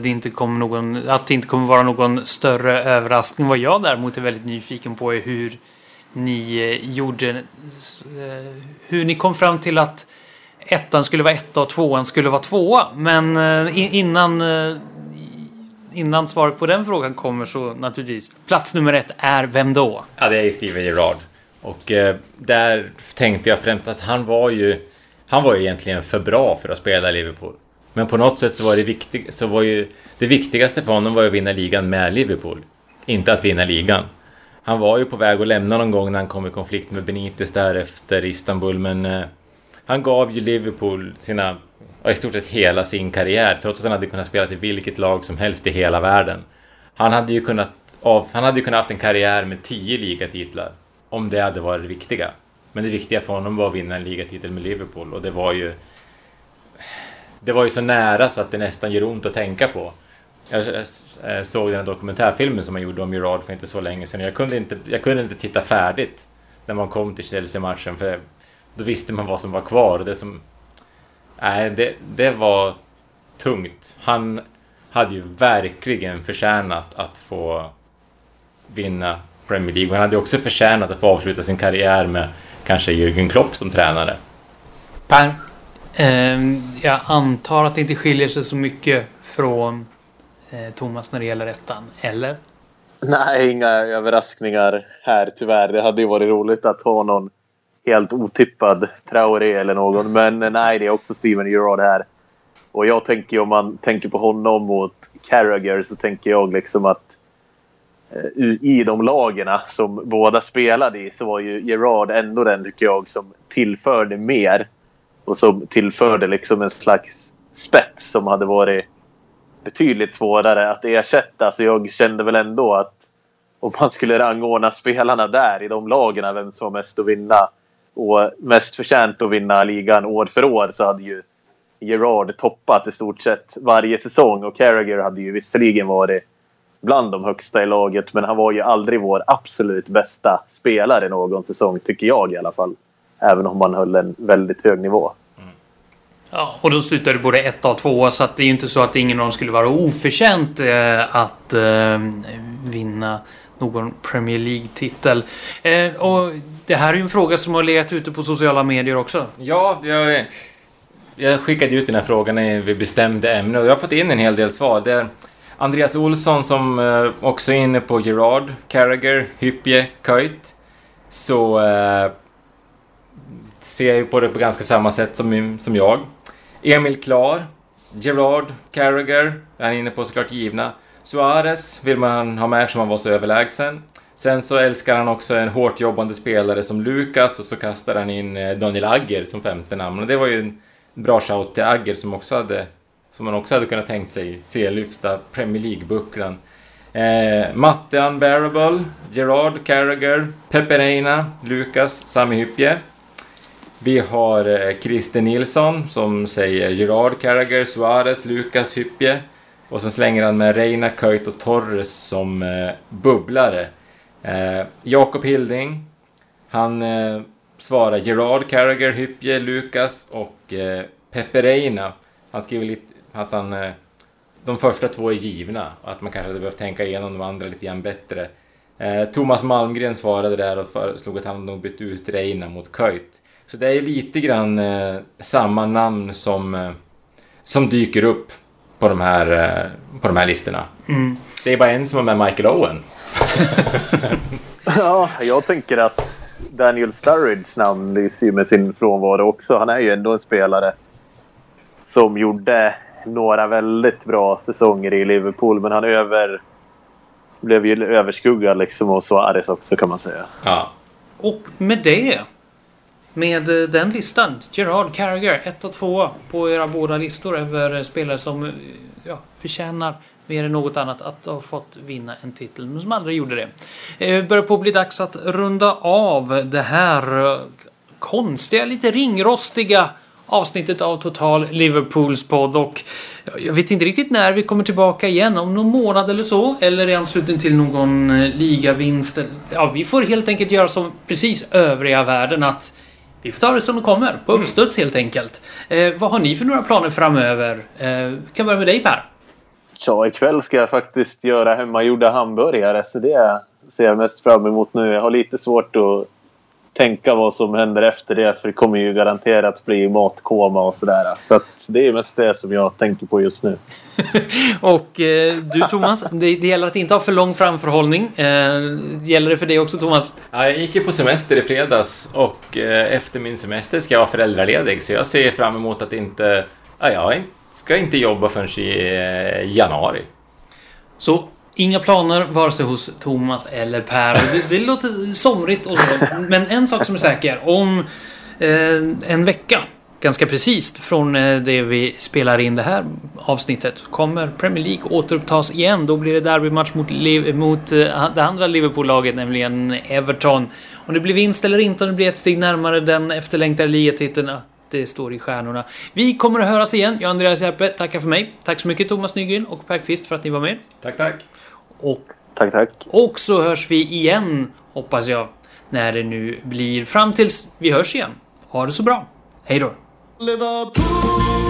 det inte kommer någon, att det inte kommer vara någon större överraskning. Vad jag däremot är väldigt nyfiken på är hur ni eh, gjorde... Uh, hur ni kom fram till att ettan skulle vara etta och tvåan skulle vara tvåa. Men innan, innan svaret på den frågan kommer så naturligtvis. Plats nummer ett är vem då? Ja, det är ju Steven Gerrard. Och eh, där tänkte jag främst att han var ju Han var ju egentligen för bra för att spela i Liverpool. Men på något sätt så var det, viktig, så var ju, det viktigaste för honom var ju att vinna ligan med Liverpool. Inte att vinna ligan. Han var ju på väg att lämna någon gång när han kom i konflikt med Benitez där efter Istanbul, men eh, han gav ju Liverpool sina, i stort sett hela sin karriär, trots att han hade kunnat spela till vilket lag som helst i hela världen. Han hade ju kunnat, av, han hade ju kunnat haft en karriär med tio ligatitlar, om det hade varit det viktiga. Men det viktiga för honom var att vinna en ligatitel med Liverpool och det var ju... Det var ju så nära så att det nästan gör ont att tänka på. Jag eh, såg den här dokumentärfilmen som man gjorde om Gerard för inte så länge sedan. Jag kunde inte, jag kunde inte titta färdigt när man kom till Chelsea-matchen för då visste man vad som var kvar. Det som... Nej, det, det var tungt. Han hade ju verkligen förtjänat att få vinna Premier League. Han hade också förtjänat att få avsluta sin karriär med kanske Jürgen Klopp som tränare. Per, eh, jag antar att det inte skiljer sig så mycket från eh, Thomas när det gäller ettan, eller? Nej, inga överraskningar här tyvärr. Det hade ju varit roligt att ha någon helt otippad Traoré eller någon. Men eh, nej, det är också Steven Gerrard här. Och jag tänker om man tänker på honom mot Carragher så tänker jag liksom att eh, i de lagen som båda spelade i så var ju Gerard ändå den tycker jag som tillförde mer. Och som tillförde liksom en slags spets som hade varit betydligt svårare att ersätta. Så jag kände väl ändå att om man skulle rangordna spelarna där i de lagen, vem som var mest att vinna och mest förtjänt att vinna ligan år för år så hade ju Gerard toppat i stort sett varje säsong och Carragher hade ju visserligen varit bland de högsta i laget men han var ju aldrig vår absolut bästa spelare någon säsong tycker jag i alla fall. Även om han höll en väldigt hög nivå. Ja, och då slutade både ett och två så att det är ju inte så att ingen av dem skulle vara oförtjänt eh, att eh, vinna någon Premier League-titel. Eh, och det här är ju en fråga som har legat ute på sociala medier också. Ja, jag, jag skickade ut den här frågan när vi bestämde ämne och jag har fått in en hel del svar. Det är Andreas Olsson som eh, också är inne på Gerard, Carragher, Hyppie, Kuyt. Så eh, ser jag ju på det på ganska samma sätt som, som jag. Emil Klar, Gerard, Carragher, är han inne på såklart givna. Suarez vill man ha med eftersom han var så överlägsen. Sen så älskar han också en hårt jobbande spelare som Lukas och så kastar han in eh, Daniel Agger som femte namn. Och det var ju en bra shout till Agger som också hade som man också hade kunnat tänkt sig se lyfta Premier League-bucklan. Eh, Matte Unbearable, Gerard Carragher, Pepe Reina, Lukas, Sami Hyppie. Vi har eh, Christer Nilsson som säger Gerard Carragher, Suarez, Lukas, Hyppie. Och så slänger han med Reina, Köjt och Torres som eh, bubblare. Eh, Jakob Hilding. Han eh, svarar Gerard, Carragher, Hypje, Lukas och eh, Pepe Reina. Han skriver lite att han... Eh, de första två är givna och att man kanske hade behövt tänka igenom de andra lite grann bättre. Eh, Thomas Malmgren svarade där och föreslog att han nog bytt ut Reina mot Köjt. Så det är lite grann eh, samma namn som, eh, som dyker upp på de här, eh, på de här listorna. Mm. Det är bara en som är med Michael Owen. [LAUGHS] ja, jag tänker att Daniel Sturridge namn lyser ju med sin frånvaro också. Han är ju ändå en spelare som gjorde några väldigt bra säsonger i Liverpool. Men han över, blev ju överskuggad liksom och Suarez också kan man säga. Ja. Och med det med eh, den listan. Gerard Carragher, 1 och 2 på era båda listor över eh, spelare som eh, ja, förtjänar mer än något annat att ha fått vinna en titel, men som aldrig gjorde det. Det börjar på att bli dags att runda av det här konstiga, lite ringrostiga avsnittet av Total Liverpools podd och jag vet inte riktigt när vi kommer tillbaka igen, om någon månad eller så, eller i anslutning till någon ligavinst. Ja, vi får helt enkelt göra som precis övriga världen att vi får ta det som det kommer, på uppstuds helt enkelt. Eh, vad har ni för några planer framöver? Eh, kan börja med dig Per. Ja, ikväll ska jag faktiskt göra hemmagjorda hamburgare så det ser jag mest fram emot nu. Jag har lite svårt att tänka vad som händer efter det. För det kommer ju garanterat bli matkoma och sådär. Så att det är mest det som jag tänker på just nu. [LAUGHS] och eh, du Thomas, det, det, gäller att inte ha för lång framförhållning. Eh, gäller det för dig också Thomas? Ja, jag gick ju på semester i fredags och eh, efter min semester ska jag vara föräldraledig. Så jag ser fram emot att inte... Ja, jag ska inte jobba förrän i eh, januari. Så Inga planer vare sig hos Thomas eller Per. Det, det låter somrigt och så. Men en sak som är säker. Om eh, en vecka, ganska precis från eh, det vi spelar in det här avsnittet, så kommer Premier League återupptas igen. Då blir det derbymatch mot, mot eh, det andra Liverpool-laget, nämligen Everton. Om det blir vinst eller inte, om det blir ett steg närmare den efterlängtade ligatiteln, det står i stjärnorna. Vi kommer att höras igen. Jag, Andreas Järpe, tackar för mig. Tack så mycket Thomas Nygren och Per Kvist för att ni var med. Tack, tack. Och, tack, tack. Och så hörs vi igen, hoppas jag, när det nu blir. Fram tills vi hörs igen. Ha det så bra. Hej då. Liverpool.